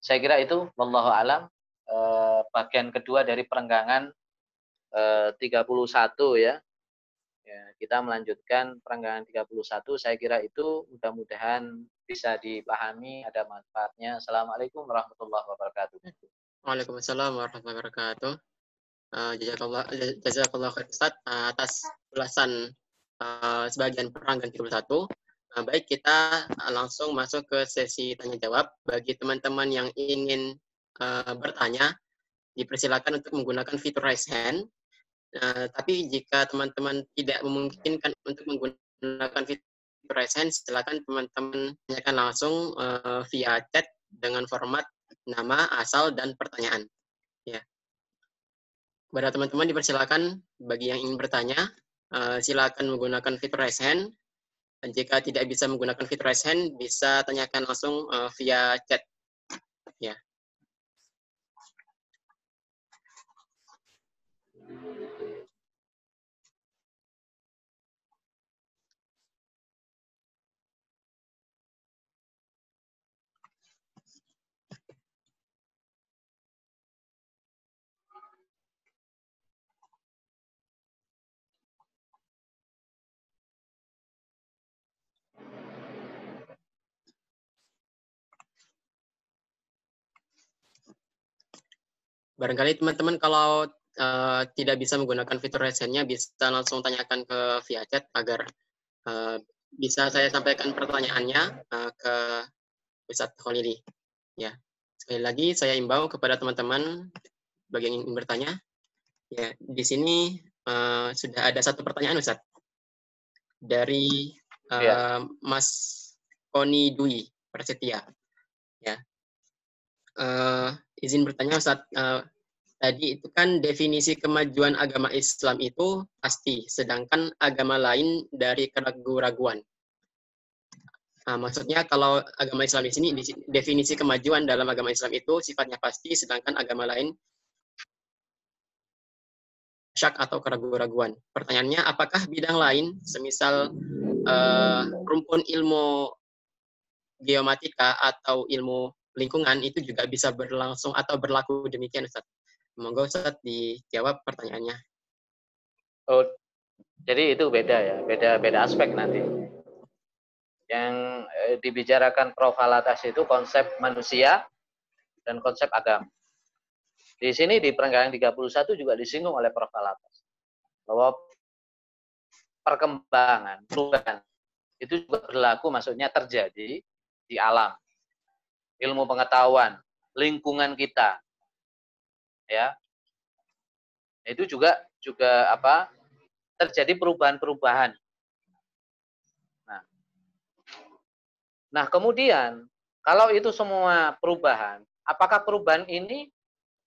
Saya kira itu wallahu alam eh, bagian kedua dari perenggangan 31 ya. ya. Kita melanjutkan perenggangan 31. Saya kira itu mudah-mudahan bisa dipahami, ada manfaatnya. Assalamualaikum warahmatullahi wabarakatuh. Waalaikumsalam warahmatullahi wabarakatuh. Uh, jazakallah jazakallah Ustaz atas ulasan uh, sebagian peranggan 31. Nah, baik kita langsung masuk ke sesi tanya jawab bagi teman-teman yang ingin uh, bertanya dipersilakan untuk menggunakan fitur raise hand Uh, tapi jika teman-teman tidak memungkinkan untuk menggunakan fitur raise hand, silakan teman-teman tanyakan langsung uh, via chat dengan format nama, asal, dan pertanyaan. Ya. Kepada teman-teman dipersilakan bagi yang ingin bertanya, uh, silakan menggunakan fitur raise hand. Jika tidak bisa menggunakan fitur raise hand, bisa tanyakan langsung uh, via chat. Ya. Barangkali teman-teman kalau uh, tidak bisa menggunakan fitur raise hand-nya bisa langsung tanyakan ke via chat agar uh, bisa saya sampaikan pertanyaannya uh, ke Ustadz Khalili. Ya, sekali lagi saya imbau kepada teman-teman bagi yang ingin bertanya. Ya, di sini uh, sudah ada satu pertanyaan Ustadz dari uh, ya. Mas Koni Dwi Prasetya. Ya, uh, izin bertanya Ustaz, uh, tadi itu kan definisi kemajuan agama Islam itu pasti, sedangkan agama lain dari keraguan-raguan. Nah, maksudnya kalau agama Islam di sini definisi kemajuan dalam agama Islam itu sifatnya pasti, sedangkan agama lain syak atau keraguan-raguan. Pertanyaannya, apakah bidang lain, semisal uh, rumpun ilmu geomatika atau ilmu lingkungan itu juga bisa berlangsung atau berlaku demikian Ustaz. Monggo Ustaz dijawab pertanyaannya. Oh, jadi itu beda ya, beda beda aspek nanti. Yang eh, dibicarakan Prof. Alatas itu konsep manusia dan konsep agama. Di sini di perenggangan 31 juga disinggung oleh Prof. Alatas bahwa perkembangan, perubahan itu juga berlaku maksudnya terjadi di alam ilmu pengetahuan, lingkungan kita. Ya. Itu juga juga apa? terjadi perubahan-perubahan. Nah. Nah, kemudian kalau itu semua perubahan, apakah perubahan ini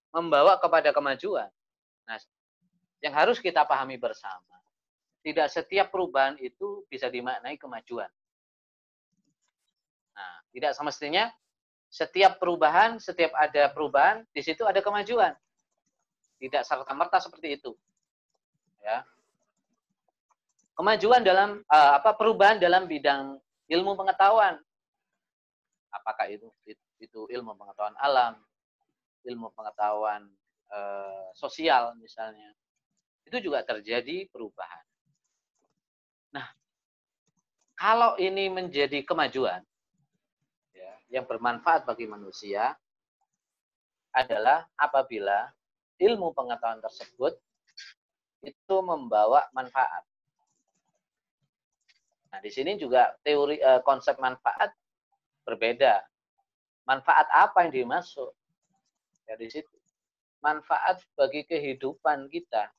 membawa kepada kemajuan? Nah, yang harus kita pahami bersama, tidak setiap perubahan itu bisa dimaknai kemajuan. Nah, tidak semestinya setiap perubahan, setiap ada perubahan, di situ ada kemajuan. Tidak serta-merta seperti itu. Ya. Kemajuan dalam uh, apa perubahan dalam bidang ilmu pengetahuan. Apakah itu itu ilmu pengetahuan alam, ilmu pengetahuan uh, sosial misalnya. Itu juga terjadi perubahan. Nah, kalau ini menjadi kemajuan, yang bermanfaat bagi manusia adalah apabila ilmu pengetahuan tersebut itu membawa manfaat. Nah, di sini juga teori eh, konsep manfaat berbeda. Manfaat apa yang dimaksud? Ya di situ. Manfaat bagi kehidupan kita.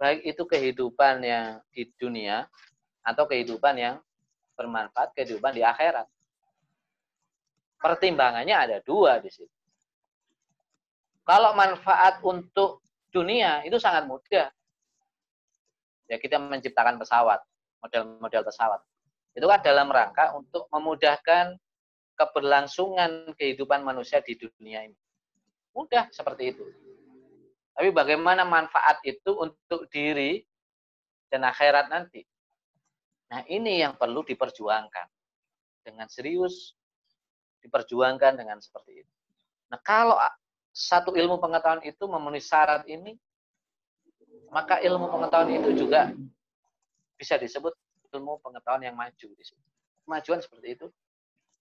Baik itu kehidupan yang di dunia atau kehidupan yang bermanfaat kehidupan di akhirat. Pertimbangannya ada dua di situ. Kalau manfaat untuk dunia itu sangat mudah. Ya kita menciptakan pesawat, model-model pesawat. Itu kan dalam rangka untuk memudahkan keberlangsungan kehidupan manusia di dunia ini. Mudah seperti itu. Tapi bagaimana manfaat itu untuk diri dan akhirat nanti? Nah ini yang perlu diperjuangkan. Dengan serius, diperjuangkan dengan seperti itu. Nah kalau satu ilmu pengetahuan itu memenuhi syarat ini, maka ilmu pengetahuan itu juga bisa disebut ilmu pengetahuan yang maju. Kemajuan seperti itu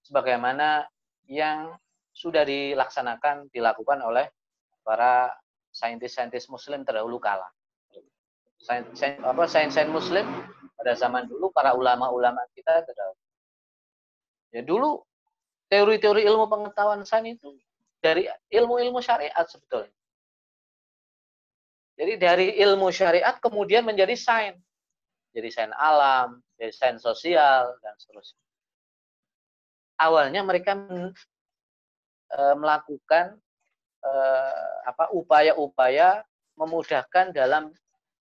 sebagaimana yang sudah dilaksanakan, dilakukan oleh para saintis-saintis muslim terdahulu kala. Sains, sains-sains muslim pada zaman dulu para ulama-ulama kita terdahulu. Ya dulu teori-teori ilmu pengetahuan sains itu dari ilmu-ilmu syariat sebetulnya. Jadi dari ilmu syariat kemudian menjadi sains. Jadi sains alam, jadi sains sosial dan seterusnya awalnya mereka e, melakukan e, upaya-upaya memudahkan dalam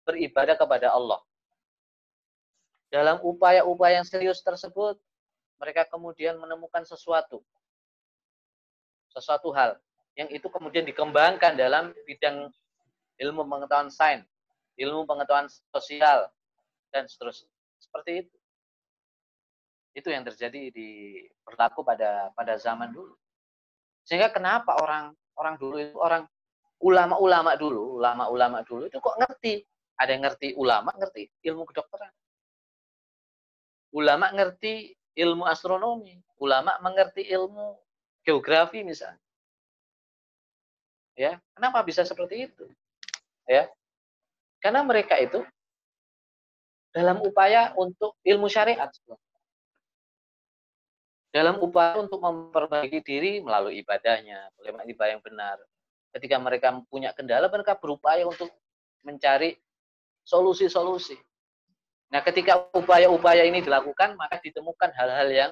beribadah kepada Allah. Dalam upaya-upaya yang serius tersebut, mereka kemudian menemukan sesuatu. Sesuatu hal yang itu kemudian dikembangkan dalam bidang ilmu pengetahuan sains, ilmu pengetahuan sosial, dan seterusnya. Seperti itu. Itu yang terjadi di berlaku pada pada zaman dulu. Sehingga kenapa orang orang dulu itu orang ulama-ulama dulu, ulama-ulama dulu itu kok ngerti? Ada yang ngerti ulama, ngerti ilmu kedokteran. Ulama ngerti ilmu astronomi, ulama mengerti ilmu geografi misalnya. Ya, kenapa bisa seperti itu? Ya. Karena mereka itu dalam upaya untuk ilmu syariat dalam upaya untuk memperbaiki diri melalui ibadahnya, bagaimana ibadah yang benar. Ketika mereka punya kendala, mereka berupaya untuk mencari solusi-solusi. Nah, ketika upaya-upaya ini dilakukan, maka ditemukan hal-hal yang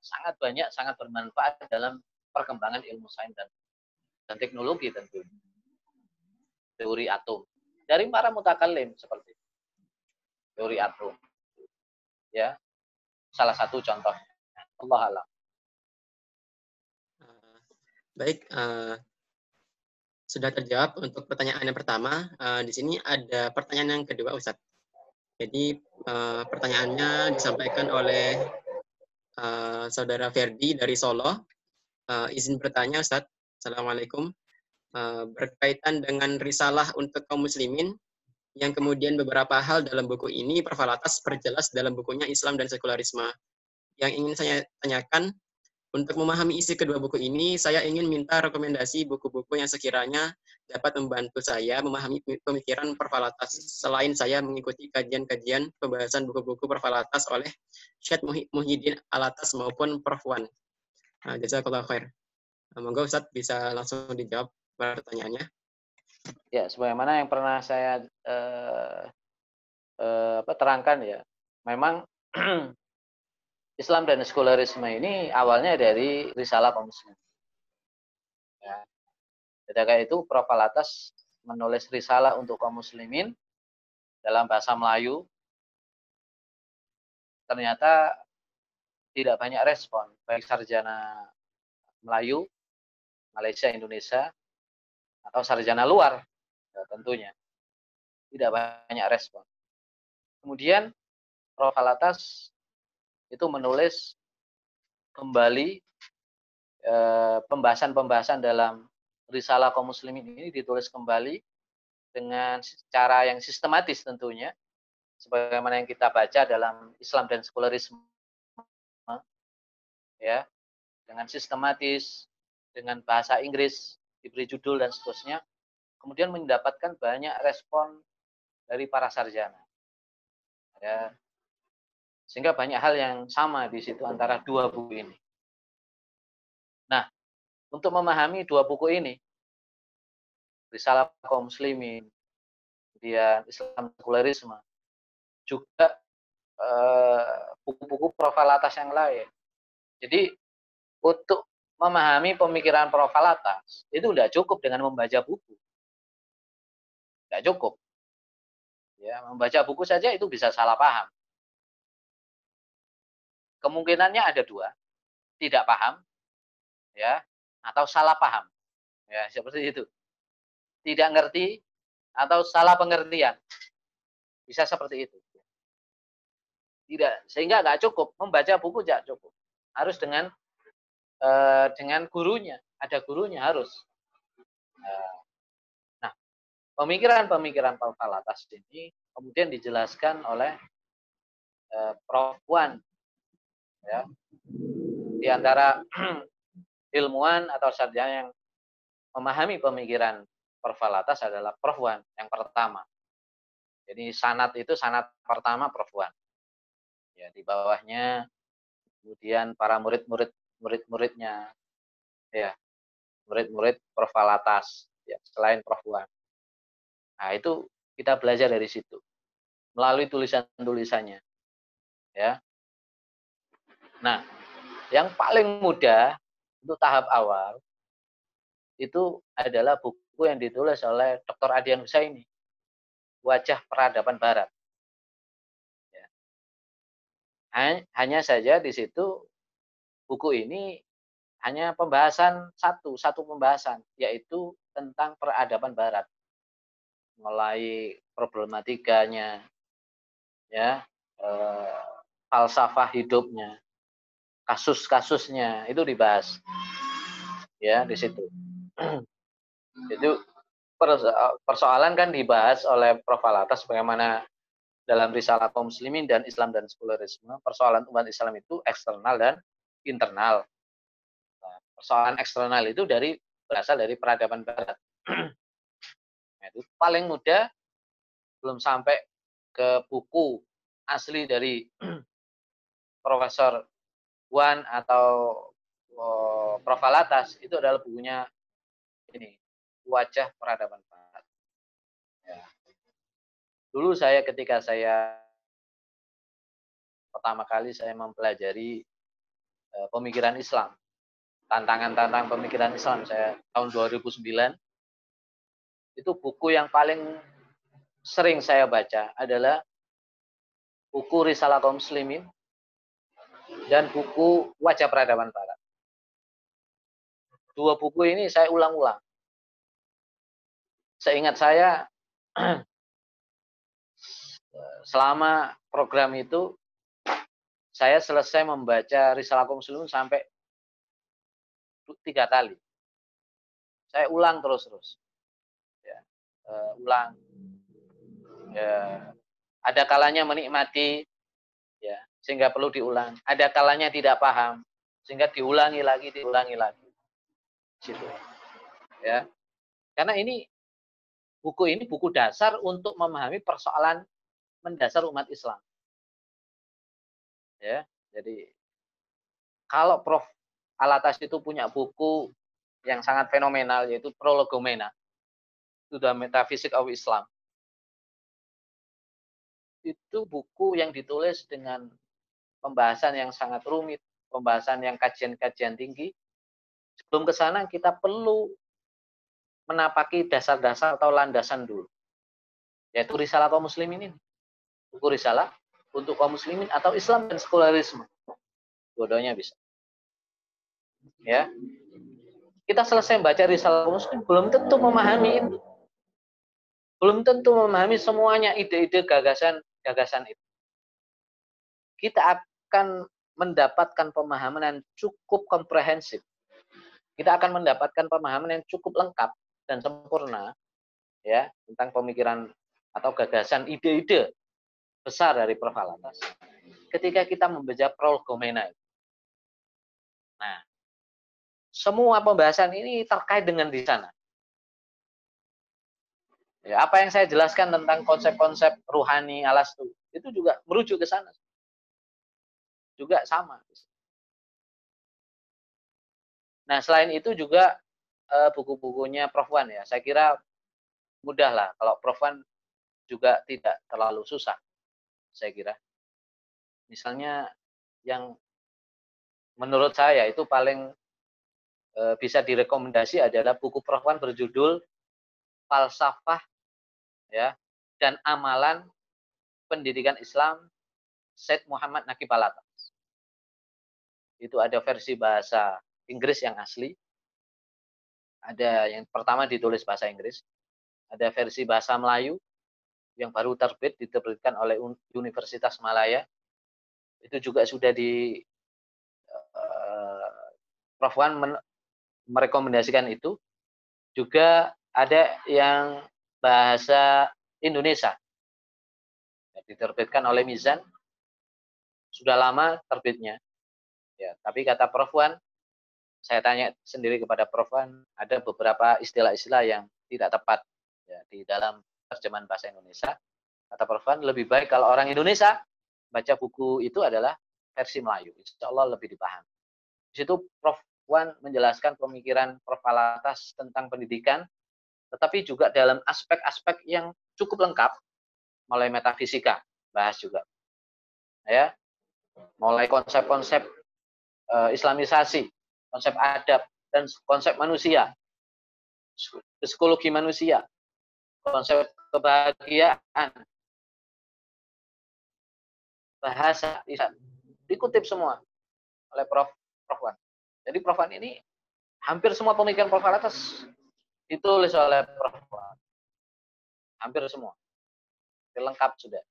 sangat banyak, sangat bermanfaat dalam perkembangan ilmu sains dan, dan teknologi tentu. Teori atom. Dari para mutakalim seperti teori atom. Ya, salah satu contoh Allah alam. Uh, baik, uh, sudah terjawab untuk pertanyaan yang pertama. Uh, di sini ada pertanyaan yang kedua, Ustadz. Jadi uh, pertanyaannya disampaikan oleh uh, saudara Ferdi dari Solo. Uh, izin bertanya, Ustadz. Assalamualaikum. Uh, berkaitan dengan risalah untuk kaum muslimin, yang kemudian beberapa hal dalam buku ini Perfalatas perjelas dalam bukunya Islam dan Sekularisme yang ingin saya tanyakan, untuk memahami isi kedua buku ini, saya ingin minta rekomendasi buku-buku yang sekiranya dapat membantu saya memahami pemikiran Perfalatas, selain saya mengikuti kajian-kajian pembahasan buku-buku Perfalatas oleh Syed Muhyiddin Alatas maupun Prof. Wan. Nah, jazakallah khair. Nah, monggo Ustaz bisa langsung dijawab pertanyaannya. Ya, sebagaimana yang pernah saya uh, uh, apa, terangkan ya, memang (clears throat) Islam dan sekularisme ini awalnya dari risalah kaum muslimin. Ya. Ketika itu Prof. Alatas menulis risalah untuk kaum muslimin dalam bahasa Melayu. Ternyata tidak banyak respon, baik sarjana Melayu, Malaysia, Indonesia, atau sarjana luar, ya, tentunya. Tidak banyak respon. Kemudian Prof. Alatas itu menulis kembali eh, pembahasan-pembahasan dalam risalah kaum muslimin ini ditulis kembali dengan cara yang sistematis tentunya sebagaimana yang kita baca dalam Islam dan sekularisme ya dengan sistematis dengan bahasa Inggris diberi judul dan seterusnya kemudian mendapatkan banyak respon dari para sarjana ya sehingga banyak hal yang sama di situ antara dua buku ini. Untuk memahami dua buku ini, Risalah kaum muslimin, kemudian Islam sekulerisme, juga eh, buku-buku profil atas yang lain. Jadi untuk memahami pemikiran profil atas itu tidak cukup dengan membaca buku, tidak cukup. Ya, membaca buku saja itu bisa salah paham. Kemungkinannya ada dua, tidak paham, ya, atau salah paham, ya seperti itu tidak ngerti atau salah pengertian. Bisa seperti itu. Tidak, sehingga nggak cukup membaca buku tidak cukup. Harus dengan eh, dengan gurunya, ada gurunya harus. Eh, nah, pemikiran-pemikiran Paul Kalatas ini kemudian dijelaskan oleh eh, Prof. Wan. Ya. Di antara (clears throat) ilmuwan atau sarjana yang memahami pemikiran Pervalatas adalah perempuan yang pertama. Jadi sanat itu sanat pertama perempuan. Ya, di bawahnya kemudian para murid-murid murid-muridnya ya murid-murid pervalatas ya selain perempuan. Nah, itu kita belajar dari situ melalui tulisan-tulisannya. Ya. Nah, yang paling mudah untuk tahap awal itu adalah buku yang ditulis oleh Dr. Adian Husaini, Wajah Peradaban Barat. Ya. Hanya saja di situ buku ini hanya pembahasan satu, satu pembahasan, yaitu tentang peradaban Barat. Mulai problematikanya, ya, eh, falsafah hidupnya, kasus-kasusnya itu dibahas, ya di situ. (clears throat) Itu persoalan kan dibahas oleh Prof. Alatas bagaimana dalam risalah kaum muslimin dan Islam dan sekulerisme, persoalan umat Islam itu eksternal dan internal. Nah, persoalan eksternal itu dari berasal dari peradaban barat. (clears throat) nah, itu paling mudah belum sampai ke buku asli dari (clears throat) Profesor Wan atau oh, Prof. Alatas itu adalah bukunya ini wajah peradaban barat. Ya. Dulu saya ketika saya pertama kali saya mempelajari uh, pemikiran Islam, tantangan-tantangan pemikiran Islam saya tahun 2009 itu buku yang paling sering saya baca adalah buku Risalah kaum muslimin dan buku Wajah Peradaban Barat. Dua buku ini saya ulang-ulang seingat saya (clears throat) selama program itu saya selesai membaca Risalah kaum sampai tiga kali. Saya ulang terus-terus. Ya, uh, ulang. Ya, ada kalanya menikmati, sehingga perlu diulang. Ada kalanya tidak paham, sehingga diulangi lagi, diulangi lagi. Situ. Ya. Karena ini buku ini buku dasar untuk memahami persoalan mendasar umat Islam. Ya, jadi kalau Prof. Alatas itu punya buku yang sangat fenomenal yaitu Prologomena, sudah metafisik of Islam. Itu buku yang ditulis dengan pembahasan yang sangat rumit, pembahasan yang kajian-kajian tinggi. Sebelum ke sana kita perlu menapaki dasar-dasar atau landasan dulu. Yaitu risalah kaum muslimin ini. Buku risalah untuk kaum muslimin atau Islam dan sekularisme. Dua-duanya bisa. Ya. Kita selesai baca risalah kaum muslimin belum tentu memahami itu. Belum tentu memahami semuanya ide-ide gagasan gagasan itu. Kita akan mendapatkan pemahaman yang cukup komprehensif. Kita akan mendapatkan pemahaman yang cukup lengkap dan sempurna ya tentang pemikiran atau gagasan ide-ide besar dari Prof. Alatas ketika kita membaca prolegomena Nah, semua pembahasan ini terkait dengan di sana. Ya, apa yang saya jelaskan tentang konsep-konsep ruhani alastu itu juga merujuk ke sana. Juga sama. Nah, selain itu juga uh, buku-bukunya Prof Wan ya. Saya kira mudah lah kalau Prof Wan juga tidak terlalu susah. Saya kira. Misalnya yang menurut saya itu paling uh, bisa direkomendasi adalah buku Prof Wan berjudul Falsafah ya dan Amalan Pendidikan Islam Said Muhammad Naqib Alatas. Itu ada versi bahasa Inggris yang asli. Ada yang pertama ditulis bahasa Inggris. Ada versi bahasa Melayu yang baru terbit diterbitkan oleh Universitas Malaya. Itu juga sudah di uh, Prof Wan merekomendasikan itu. Juga ada yang bahasa Indonesia. Diterbitkan oleh Mizan. Sudah lama terbitnya. Ya, tapi kata Prof Wan, saya tanya sendiri kepada Prof. Wan, ada beberapa istilah-istilah yang tidak tepat ya, di dalam terjemahan bahasa Indonesia. Kata Prof. Wan, lebih baik kalau orang Indonesia baca buku itu adalah versi Melayu. Insya Allah lebih dipahami. Di situ Prof. Wan menjelaskan pemikiran Prof. Alatas tentang pendidikan, tetapi juga dalam aspek-aspek yang cukup lengkap, mulai metafisika, bahas juga. Ya, mulai konsep-konsep Islamisasi, konsep adab, dan konsep manusia, psikologi manusia, konsep kebahagiaan, bahasa, dikutip semua oleh Prof. Prof. Wan. Jadi Prof. Wan ini hampir semua pemikiran Prof. atas ditulis oleh Prof. Wan. Hampir semua. Lengkap sudah.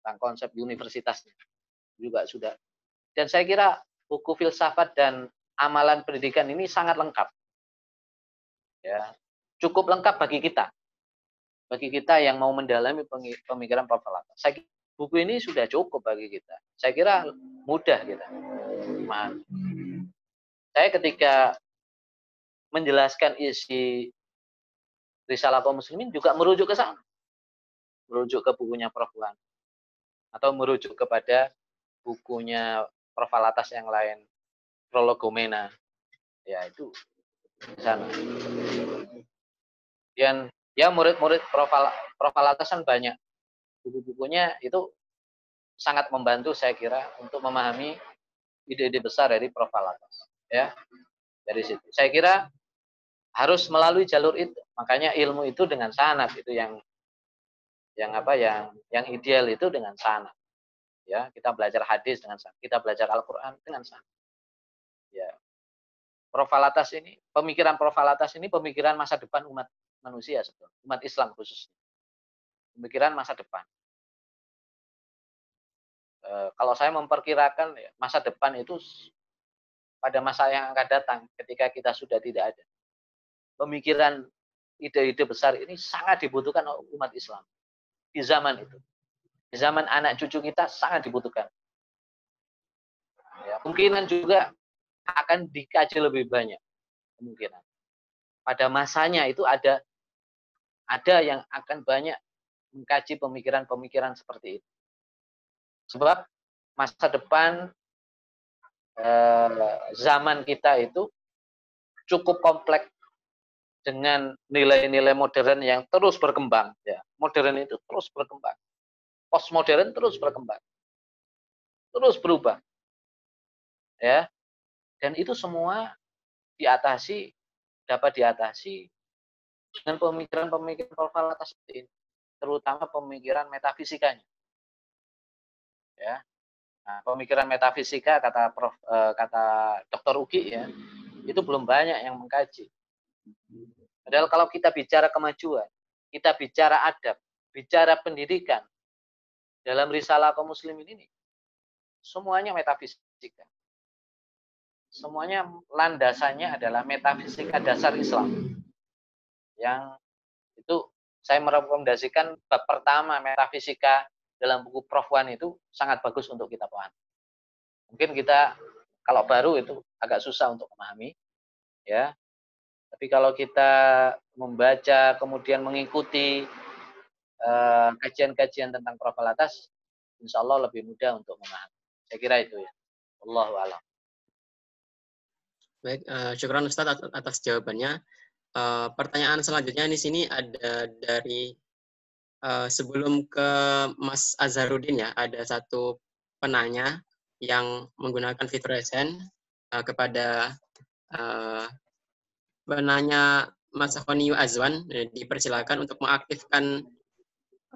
Tentang konsep universitasnya juga sudah. Dan saya kira buku filsafat dan amalan pendidikan ini sangat lengkap. Ya, cukup lengkap bagi kita. Bagi kita yang mau mendalami pemikiran. Lata. Saya buku ini sudah cukup bagi kita. Saya kira mudah kita. Man. Saya ketika menjelaskan isi risalah kaum muslimin juga merujuk ke sana. Merujuk ke bukunya Prof. Wan. Atau merujuk kepada bukunya Prof. Alatas yang lain. Prologomena. Ya itu di sana. Dan ya murid-murid profil atasan banyak. Buku-bukunya itu sangat membantu saya kira untuk memahami ide-ide besar dari profil atas ya. Dari situ. Saya kira harus melalui jalur itu. Makanya ilmu itu dengan sanat itu yang yang apa yang yang ideal itu dengan sanat ya kita belajar hadis dengan sanat kita belajar Al-Qur'an dengan sanat ya. Profalatas ini pemikiran profalatas ini pemikiran masa depan umat manusia sebetulnya umat Islam khususnya. Pemikiran masa depan. E, kalau saya memperkirakan ya, masa depan itu pada masa yang akan datang ketika kita sudah tidak ada pemikiran ide-ide besar ini sangat dibutuhkan umat Islam di zaman itu zaman anak cucu kita sangat dibutuhkan ya, kemungkinan juga akan dikaji lebih banyak kemungkinan. Pada masanya itu ada ada yang akan banyak mengkaji pemikiran-pemikiran seperti itu. Sebab masa depan eh, zaman kita itu cukup kompleks dengan nilai-nilai modern yang terus berkembang. Ya, modern itu terus berkembang. Postmodern terus berkembang. Terus berubah. Ya, dan itu semua diatasi, dapat diatasi dengan pemikiran-pemikiran profalatas seperti ini. Terutama pemikiran metafisikanya. Ya. Nah, pemikiran metafisika kata Prof, eh, kata Dr. Ugi ya, itu belum banyak yang mengkaji. Padahal kalau kita bicara kemajuan, kita bicara adab, bicara pendidikan dalam risalah kaum muslimin ini, semuanya metafisika semuanya landasannya adalah metafisika dasar Islam. Yang itu saya merekomendasikan bab pertama metafisika dalam buku Prof. Wan itu sangat bagus untuk kita pahami. Mungkin kita kalau baru itu agak susah untuk memahami, ya. Tapi kalau kita membaca kemudian mengikuti kajian-kajian uh, tentang atas, insya Allah lebih mudah untuk memahami. Saya kira itu ya. Allah alam. Baik, uh, syukuran Ustaz atas jawabannya. Uh, pertanyaan selanjutnya di sini ada dari uh, sebelum ke Mas Azharudin ya, ada satu penanya yang menggunakan fitur resen uh, kepada uh, penanya Mas Khoniyu Azwan, dipersilakan untuk mengaktifkan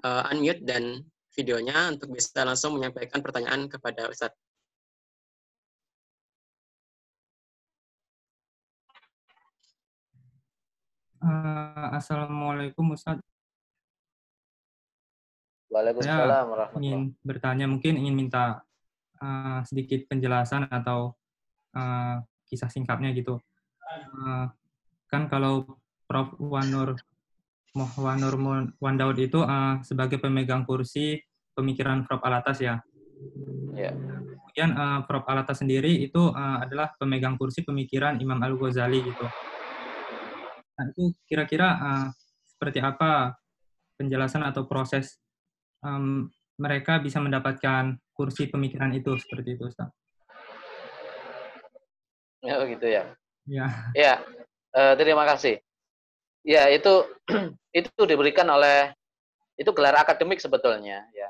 uh, unmute dan videonya untuk bisa langsung menyampaikan pertanyaan kepada Ustadz. Uh, Assalamualaikum Ustaz. Waalaikumsalam Saya ingin bertanya, mungkin ingin minta uh, sedikit penjelasan atau uh, kisah singkatnya gitu. Uh, kan kalau Prof. Wanur Wanur Wandaud itu uh, sebagai pemegang kursi pemikiran Prof. Alatas ya. Yeah. Kemudian uh, Prof. Alatas sendiri itu uh, adalah pemegang kursi pemikiran Imam Al-Ghazali gitu. Nah, itu kira-kira uh, seperti apa penjelasan atau proses um, mereka bisa mendapatkan kursi pemikiran itu seperti itu, Ustaz? Ya, gitu ya. Ya. Ya, uh, terima kasih. Ya, itu (clears throat) itu diberikan oleh itu gelar akademik sebetulnya, ya.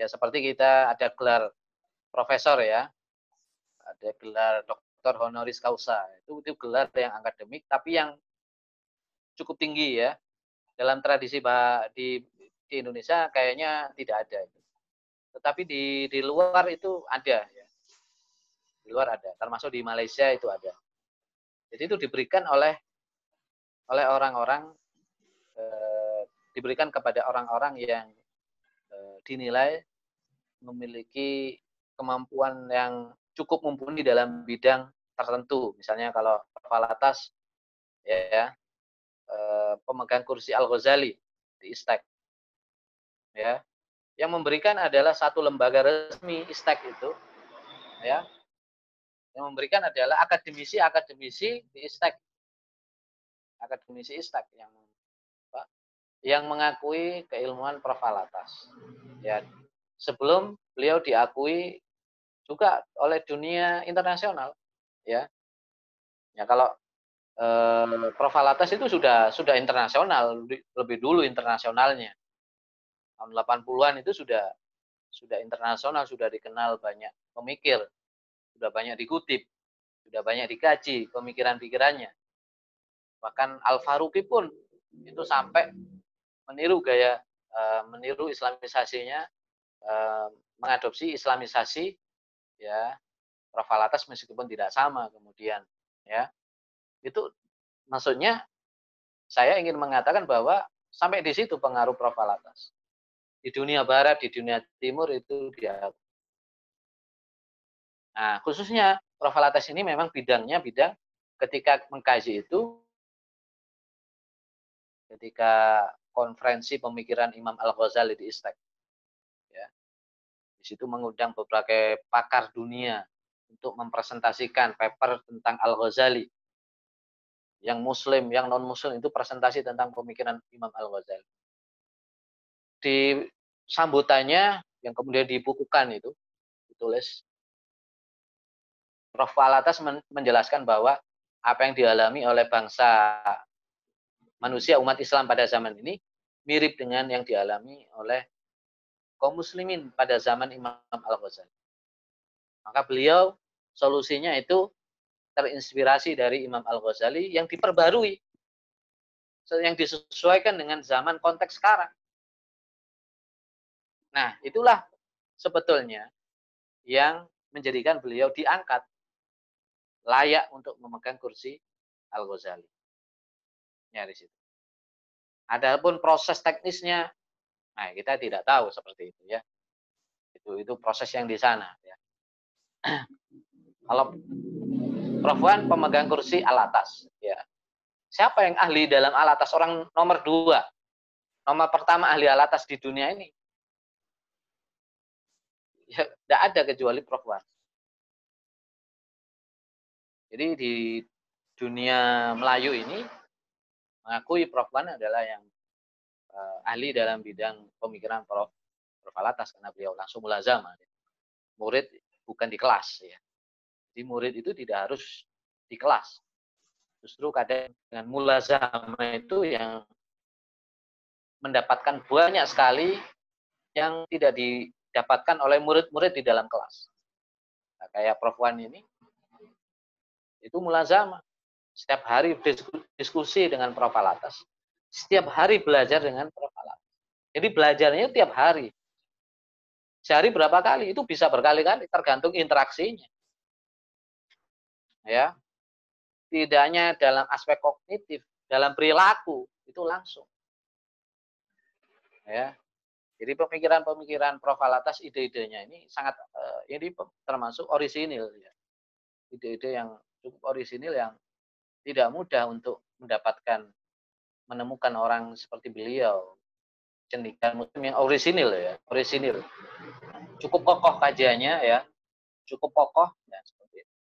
Ya, seperti kita ada gelar profesor ya, ada gelar doktor honoris causa. Itu itu gelar yang akademik, tapi yang cukup tinggi ya. Dalam tradisi di, di Indonesia kayaknya tidak ada. Tetapi di, di luar itu ada ya. Di luar ada, termasuk di Malaysia itu ada. Jadi itu diberikan oleh oleh orang-orang e, diberikan kepada orang-orang yang e, dinilai memiliki kemampuan yang cukup mumpuni dalam bidang tertentu. Misalnya kalau Falatas ya Eh, pemegang kursi Al-Ghazali di Istek. Ya. Yang memberikan adalah satu lembaga resmi Istek itu. Ya. Yang memberikan adalah akademisi-akademisi di Istek. Akademisi Istek yang Pak, yang mengakui keilmuan Prof. Alatas. Ya. Sebelum beliau diakui juga oleh dunia internasional ya ya kalau eh, Prof. Alatas itu sudah sudah internasional, lebih dulu internasionalnya. Tahun 80-an itu sudah sudah internasional, sudah dikenal banyak pemikir, sudah banyak dikutip, sudah banyak dikaji pemikiran-pikirannya. Bahkan Al-Faruqi pun itu sampai meniru gaya eh, meniru islamisasinya eh, mengadopsi islamisasi ya Prof. Alatas meskipun tidak sama kemudian ya itu maksudnya saya ingin mengatakan bahwa sampai di situ pengaruh profil atas. Di dunia barat, di dunia timur itu dia. Nah, khususnya profil atas ini memang bidangnya bidang ketika mengkaji itu ketika konferensi pemikiran Imam Al-Ghazali di Istek. Ya. Di situ mengundang beberapa pakar dunia untuk mempresentasikan paper tentang Al-Ghazali yang muslim, yang non muslim itu presentasi tentang pemikiran Imam Al-Ghazali. Di sambutannya yang kemudian dibukukan itu ditulis Prof. Alatas menjelaskan bahwa apa yang dialami oleh bangsa manusia umat Islam pada zaman ini mirip dengan yang dialami oleh kaum muslimin pada zaman Imam Al-Ghazali. Maka beliau solusinya itu terinspirasi dari Imam Al-Ghazali yang diperbarui yang disesuaikan dengan zaman konteks sekarang. Nah, itulah sebetulnya yang menjadikan beliau diangkat layak untuk memegang kursi Al-Ghazali. Nyaris itu. Adapun proses teknisnya, nah kita tidak tahu seperti itu ya. Itu itu proses yang di sana ya. (clears throat) Kalau. Wan pemegang kursi alatas. Ya. Siapa yang ahli dalam alatas? Orang nomor dua. Nomor pertama ahli alatas di dunia ini. Ya, tidak ada kecuali. Wan. Jadi di dunia Melayu ini mengakui Prof. Wan adalah yang uh, ahli dalam bidang pemikiran Prof. Prof. Alatas karena beliau langsung mulazama. Murid bukan di kelas ya. Jadi murid itu tidak harus di kelas. Justru kadang dengan mulazama itu yang mendapatkan banyak sekali yang tidak didapatkan oleh murid-murid di dalam kelas. Nah, kayak Prof. Wan ini, itu mulazama. Setiap hari diskusi dengan Prof. Alatas. Setiap hari belajar dengan Prof. Alatas. Jadi belajarnya tiap hari. Sehari berapa kali? Itu bisa berkali-kali, tergantung interaksinya. Ya, tidak hanya dalam aspek kognitif, dalam perilaku itu langsung. Ya. Jadi pemikiran-pemikiran Prof. Alatas ide-idenya ini sangat uh, ini termasuk orisinil ya. Ide-ide yang cukup orisinil yang tidak mudah untuk mendapatkan menemukan orang seperti beliau. Cendikiawan muslim yang orisinil ya orisinil. Cukup kokoh kajiannya ya cukup kokoh ya seperti itu.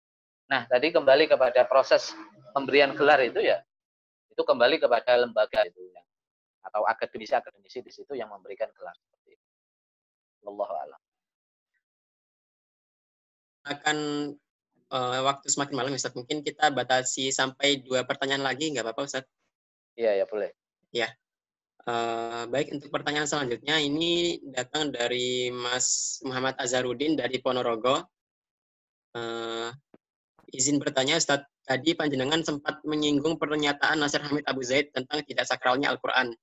nah tadi kembali kepada proses pemberian gelar itu ya itu kembali kepada lembaga itu ya atau akademisi akademisi di situ yang memberikan gelar seperti itu. Allah alam. Akan uh, waktu semakin malam Ustaz. Mungkin kita batasi sampai dua pertanyaan lagi, nggak apa-apa Ustaz? Iya, ya boleh. Ya. Uh, baik, untuk pertanyaan selanjutnya, ini datang dari Mas Muhammad Azharudin dari Ponorogo. Uh, izin bertanya, Ustaz, tadi Panjenengan sempat menyinggung pernyataan Nasir Hamid Abu Zaid tentang tidak sakralnya Al-Quran.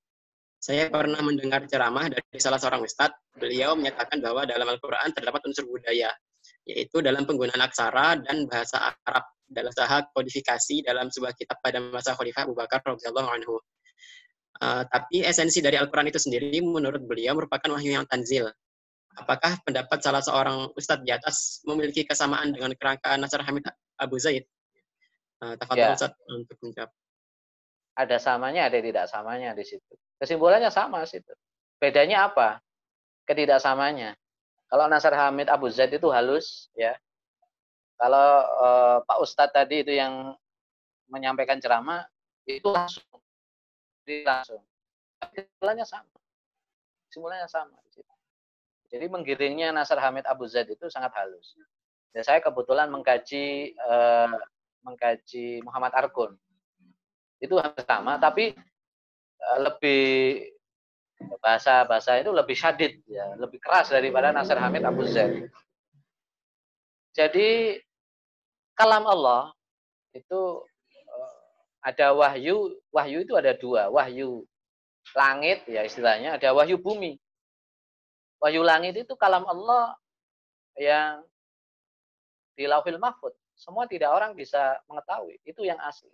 Saya pernah mendengar ceramah dari salah seorang ustadz. Beliau menyatakan bahwa dalam Al-Quran terdapat unsur budaya yaitu dalam penggunaan aksara dan bahasa Arab dalam usaha kodifikasi dalam sebuah kitab pada masa Khalifah Abu Bakar radhiyallahu anhu. Uh, tapi esensi dari Al-Quran itu sendiri menurut beliau merupakan wahyu yang tanzil. Apakah pendapat salah seorang ustadz di atas memiliki kesamaan dengan kerangka Nasr Hamid Abu Zaid? Uh, ya. Ustadz untuk menjawab. Ada samanya, ada tidak samanya di situ. Kesimpulannya sama situ. Bedanya apa? Ketidaksamanya. Kalau Nasar Hamid Abu Zaid itu halus, ya. Kalau uh, Pak Ustadz tadi itu yang menyampaikan ceramah, itu langsung. Jadi langsung. Kesimpulannya sama. Kesimpulannya sama. Jadi menggiringnya Nasar Hamid Abu Zaid itu sangat halus. Dan saya kebetulan mengkaji uh, mengkaji Muhammad Arkun. Itu sama, tapi uh, lebih bahasa bahasa itu lebih syadid ya. Lebih keras daripada Nasir Hamid Abu Zaid. Jadi kalam Allah itu eh, ada wahyu wahyu itu ada dua. Wahyu langit ya istilahnya ada wahyu bumi. Wahyu langit itu kalam Allah yang di laufil mahfud. Semua tidak orang bisa mengetahui. Itu yang asli.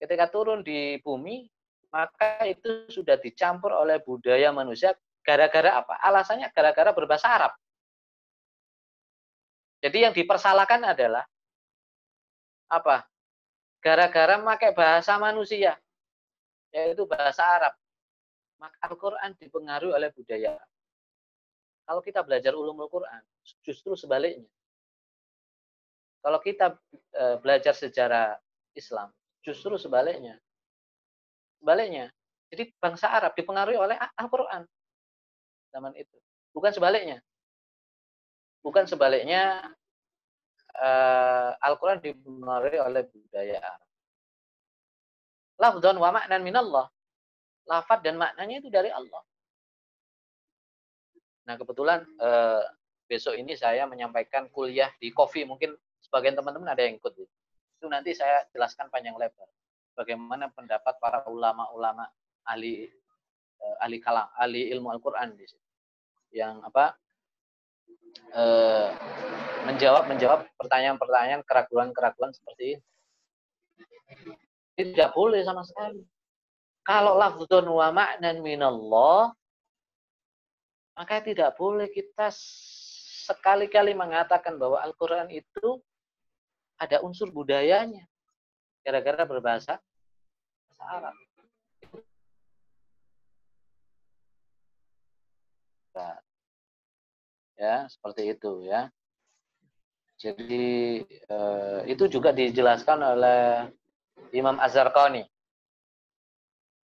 Ketika turun di bumi maka itu sudah dicampur oleh budaya manusia gara-gara apa? Alasannya gara-gara berbahasa Arab. Jadi yang dipersalahkan adalah apa? Gara-gara memakai bahasa manusia, yaitu bahasa Arab. Maka Al-Quran dipengaruhi oleh budaya Kalau kita belajar ulumul Quran, justru sebaliknya. Kalau kita eh, belajar sejarah Islam, justru sebaliknya Sebaliknya. Jadi bangsa Arab dipengaruhi oleh Al-Quran zaman itu. Bukan sebaliknya. Bukan sebaliknya uh, Al-Quran dipengaruhi oleh budaya Arab. Lafdhan wa maknan minallah. Lafad dan maknanya itu dari Allah. Nah kebetulan uh, besok ini saya menyampaikan kuliah di Kofi. Mungkin sebagian teman-teman ada yang ikut. Itu nanti saya jelaskan panjang lebar bagaimana pendapat para ulama-ulama ahli uh, ahli kalam, ahli ilmu Al-Qur'an di situ. Yang apa? Uh, menjawab menjawab pertanyaan-pertanyaan keraguan-keraguan seperti ini. Tidak boleh sama sekali. Kalau lafzun wa ma'nan minallah maka tidak boleh kita sekali-kali mengatakan bahwa Al-Quran itu ada unsur budayanya. Gara-gara berbahasa Arab. Ya, seperti itu ya. Jadi eh, itu juga dijelaskan oleh Imam Azharqani.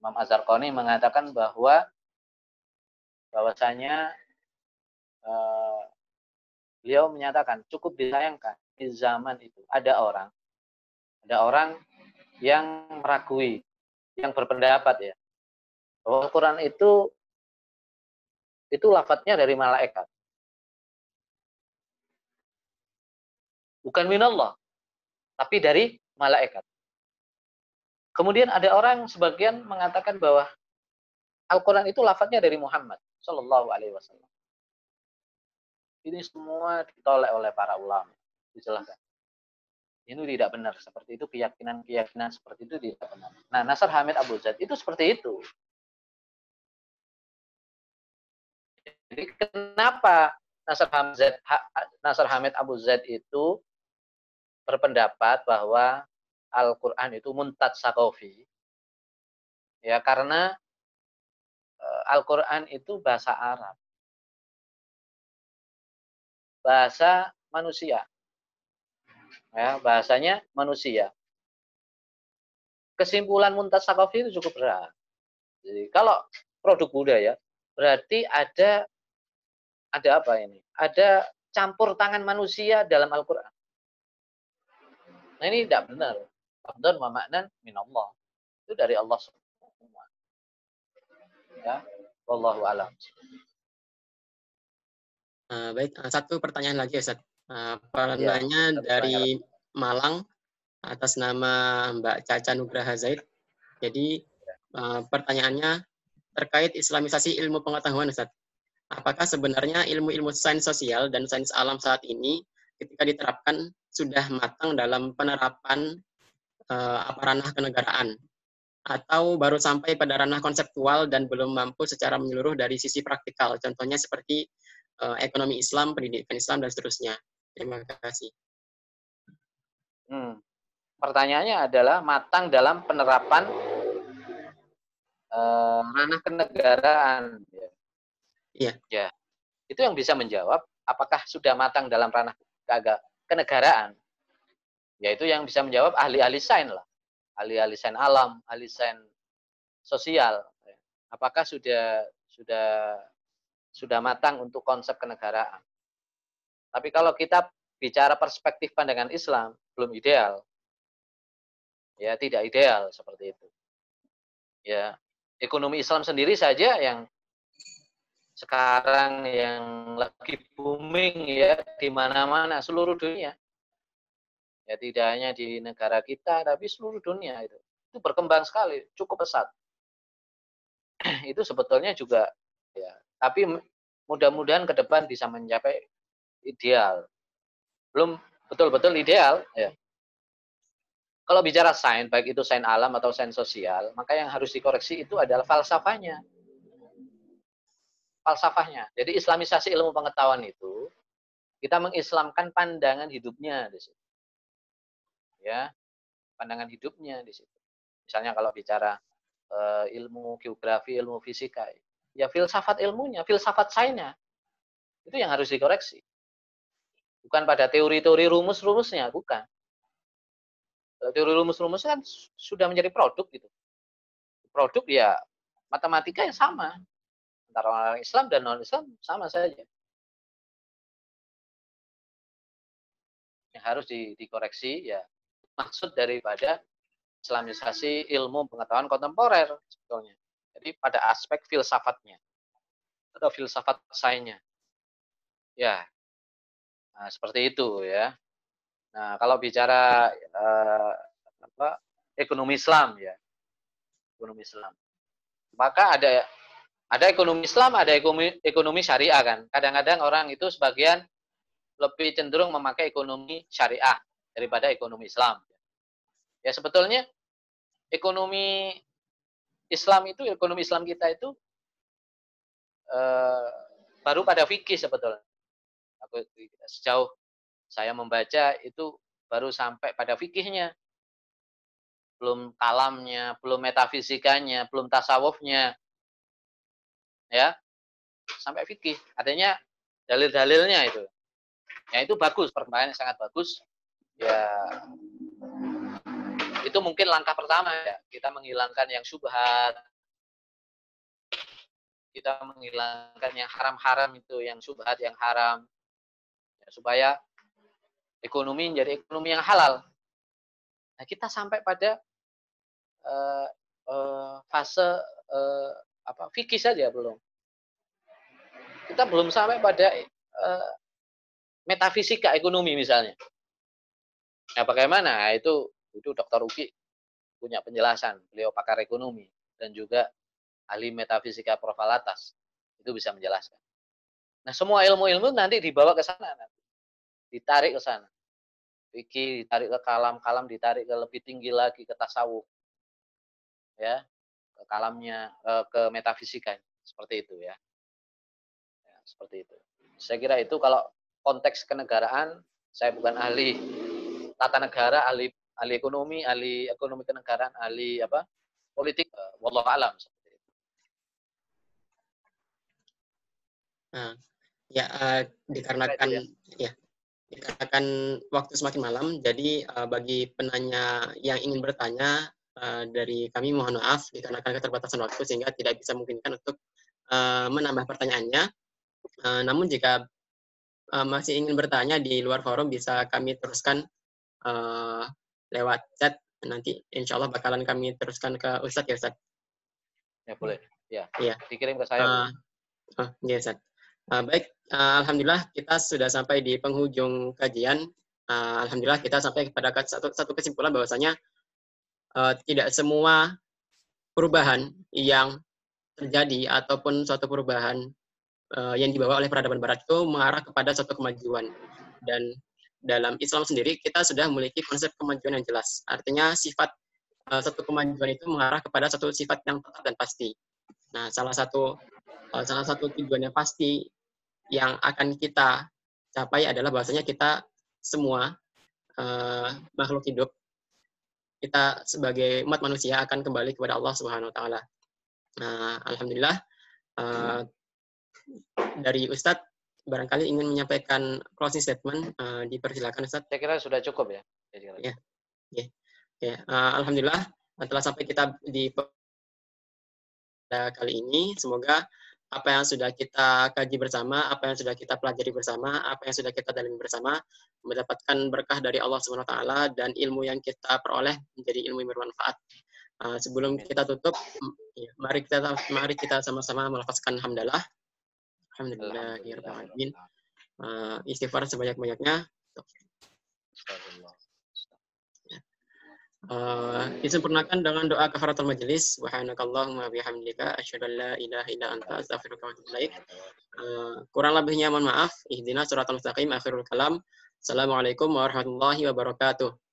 Imam Azharqani mengatakan bahwa bahwasanya eh, beliau menyatakan cukup disayangkan di zaman itu ada orang Ada orang yang meragui, yang berpendapat ya, bahwa Al-Quran itu itu lafadznya dari malaikat. Bukan minallah, tapi dari malaikat. Kemudian ada orang sebagian mengatakan bahwa Al-Quran itu lafadznya dari Muhammad Shallallahu Alaihi Wasallam. Ini semua ditolak oleh para ulama. Dijelaskan. Ini tidak benar. Seperti itu keyakinan-keyakinan seperti itu tidak benar. Nah, Nasr Hamid Abu Zaid itu seperti itu. Jadi kenapa Nasr Hamid, Nasr Hamid Abu Zaid itu berpendapat bahwa Al-Quran itu muntat sakofi? Ya, karena eh, Al-Quran itu bahasa Arab bahasa manusia. Ya, bahasanya manusia. Kesimpulan Muntas itu cukup berat. Jadi kalau produk budaya berarti ada ada apa ini? Ada campur tangan manusia dalam Al-Qur'an. Nah ini tidak benar. Abdun wa maknan min Allah. Itu dari Allah semua. Ya, wallahu alam. Uh, baik, satu pertanyaan lagi Ustaz. Uh, pertanyaannya ya, dari Malang atas nama Mbak Caca Nugraha Zaid. Jadi uh, pertanyaannya terkait islamisasi ilmu pengetahuan Ustaz. Apakah sebenarnya ilmu-ilmu sains sosial dan sains alam saat ini ketika diterapkan sudah matang dalam penerapan uh, apa ranah kenegaraan atau baru sampai pada ranah konseptual dan belum mampu secara menyeluruh dari sisi praktikal. Contohnya seperti uh, ekonomi Islam, pendidikan Islam, dan seterusnya. Terima kasih. Hmm. Pertanyaannya adalah matang dalam penerapan uh, ranah kenegaraan. Iya. Ya. Itu yang bisa menjawab apakah sudah matang dalam ranah kenegaraan. Yaitu yang bisa menjawab ahli-ahli sains lah. Ahli-ahli sains alam, ahli sains sosial. Apakah sudah sudah sudah matang untuk konsep kenegaraan. Tapi kalau kita bicara perspektif pandangan Islam, belum ideal. Ya, tidak ideal seperti itu. Ya, ekonomi Islam sendiri saja yang sekarang yang lagi booming ya di mana-mana seluruh dunia. Ya tidak hanya di negara kita tapi seluruh dunia itu. Itu berkembang sekali, cukup pesat. (clears throat) itu sebetulnya juga ya tapi mudah-mudahan ke depan bisa mencapai ideal. Belum betul-betul ideal, ya. Kalau bicara sains, baik itu sains alam atau sains sosial, maka yang harus dikoreksi itu adalah falsafahnya. Falsafahnya. Jadi islamisasi ilmu pengetahuan itu, kita mengislamkan pandangan hidupnya di situ. Ya, pandangan hidupnya di situ. Misalnya kalau bicara uh, ilmu geografi, ilmu fisika, ya filsafat ilmunya, filsafat sainsnya. Itu yang harus dikoreksi. Bukan pada teori-teori rumus-rumusnya, bukan. Teori rumus-rumusnya kan sudah menjadi produk gitu. Produk ya matematika yang sama. Antara orang Islam dan non-Islam sama saja. Yang harus di, dikoreksi ya maksud daripada Islamisasi ilmu pengetahuan kontemporer sebetulnya. Jadi pada aspek filsafatnya atau filsafat sainsnya. Ya, nah, seperti itu ya. Nah kalau bicara eh, apa, ekonomi Islam ya, ekonomi Islam, maka ada ada ekonomi Islam, ada ekonomi ekonomi syariah kan. Kadang-kadang orang itu sebagian lebih cenderung memakai ekonomi syariah daripada ekonomi Islam. Ya sebetulnya ekonomi Islam itu ekonomi Islam kita itu uh, baru pada fikih sebetulnya. Aku sejauh saya membaca itu baru sampai pada fikihnya. Belum kalamnya, belum metafisikanya, belum tasawufnya. Ya. Sampai fikih. Artinya dalil-dalilnya itu. Ya itu bagus, perkembangan yang sangat bagus. Ya itu mungkin langkah pertama ya kita menghilangkan yang subhat kita menghilangkan yang haram-haram itu yang subhat yang haram supaya ekonomi menjadi ekonomi yang halal Nah, kita sampai pada uh, uh, fase uh, apa fikih saja belum. Kita belum sampai pada uh, metafisika ekonomi misalnya. Nah, bagaimana? Nah, itu itu Dokter Uki punya penjelasan. Beliau pakar ekonomi dan juga ahli metafisika profalatas. Itu bisa menjelaskan. Nah, semua ilmu-ilmu nanti dibawa ke sana. Ditarik ke sana. Fikih ditarik ke kalam, kalam ditarik ke lebih tinggi lagi ke tasawuf. Ya, ke kalamnya eh, ke metafisika seperti itu ya. ya seperti itu. Saya kira itu kalau konteks kenegaraan saya bukan ahli tata negara, ahli ahli ekonomi, ahli ekonomi kenegaraan, ahli apa? politik eh, wallahu alam seperti itu. Nah, ya uh, dikarenakan ya. ya dikarenakan waktu semakin malam, jadi uh, bagi penanya yang ingin bertanya uh, dari kami mohon maaf dikarenakan keterbatasan waktu sehingga tidak bisa memungkinkan untuk uh, menambah pertanyaannya. Uh, namun jika uh, masih ingin bertanya di luar forum bisa kami teruskan uh, lewat chat nanti insya Allah bakalan kami teruskan ke Ustadz ya Ustadz. Ya boleh. Ya. Iya. Dikirim ke saya. Uh, oh, ya Ustadz. Uh, baik, uh, Alhamdulillah kita sudah sampai di penghujung kajian. Uh, Alhamdulillah kita sampai kepada satu, satu kesimpulan bahwasanya uh, tidak semua perubahan yang terjadi ataupun suatu perubahan uh, yang dibawa oleh peradaban Barat itu mengarah kepada suatu kemajuan. Dan dalam Islam sendiri kita sudah memiliki konsep kemajuan yang jelas. Artinya sifat uh, satu kemajuan itu mengarah kepada satu sifat yang tetap dan pasti. Nah, salah satu salah satu tujuan pasti yang akan kita capai adalah bahwasanya kita semua uh, makhluk hidup kita sebagai umat manusia akan kembali kepada Allah Subhanahu wa taala. Nah, alhamdulillah uh, dari Ustadz barangkali ingin menyampaikan closing statement, uh, dipersilakan Ustaz. Saya kira sudah cukup ya. Ya, ya, ya. Uh, Alhamdulillah telah sampai kita di pada kali ini. Semoga apa yang sudah kita kaji bersama, apa yang sudah kita pelajari bersama, apa yang sudah kita dalami bersama, mendapatkan berkah dari Allah Subhanahu Wa Taala dan ilmu yang kita peroleh menjadi ilmu yang bermanfaat. Uh, sebelum kita tutup, ya, mari kita mari kita sama-sama melafazkan hamdalah. Alhamdulillahirrahmanirrahim. Uh, istighfar sebanyak-banyaknya. Uh, disempurnakan dengan doa kafaratul majelis. Subhanakallahumma bihamdika asyhadu an la ilaha illa anta astaghfiruka wa atubu ilaik. Uh, kurang lebihnya mohon maaf. Ihdina suratal mustaqim akhirul kalam. Assalamualaikum warahmatullahi wabarakatuh.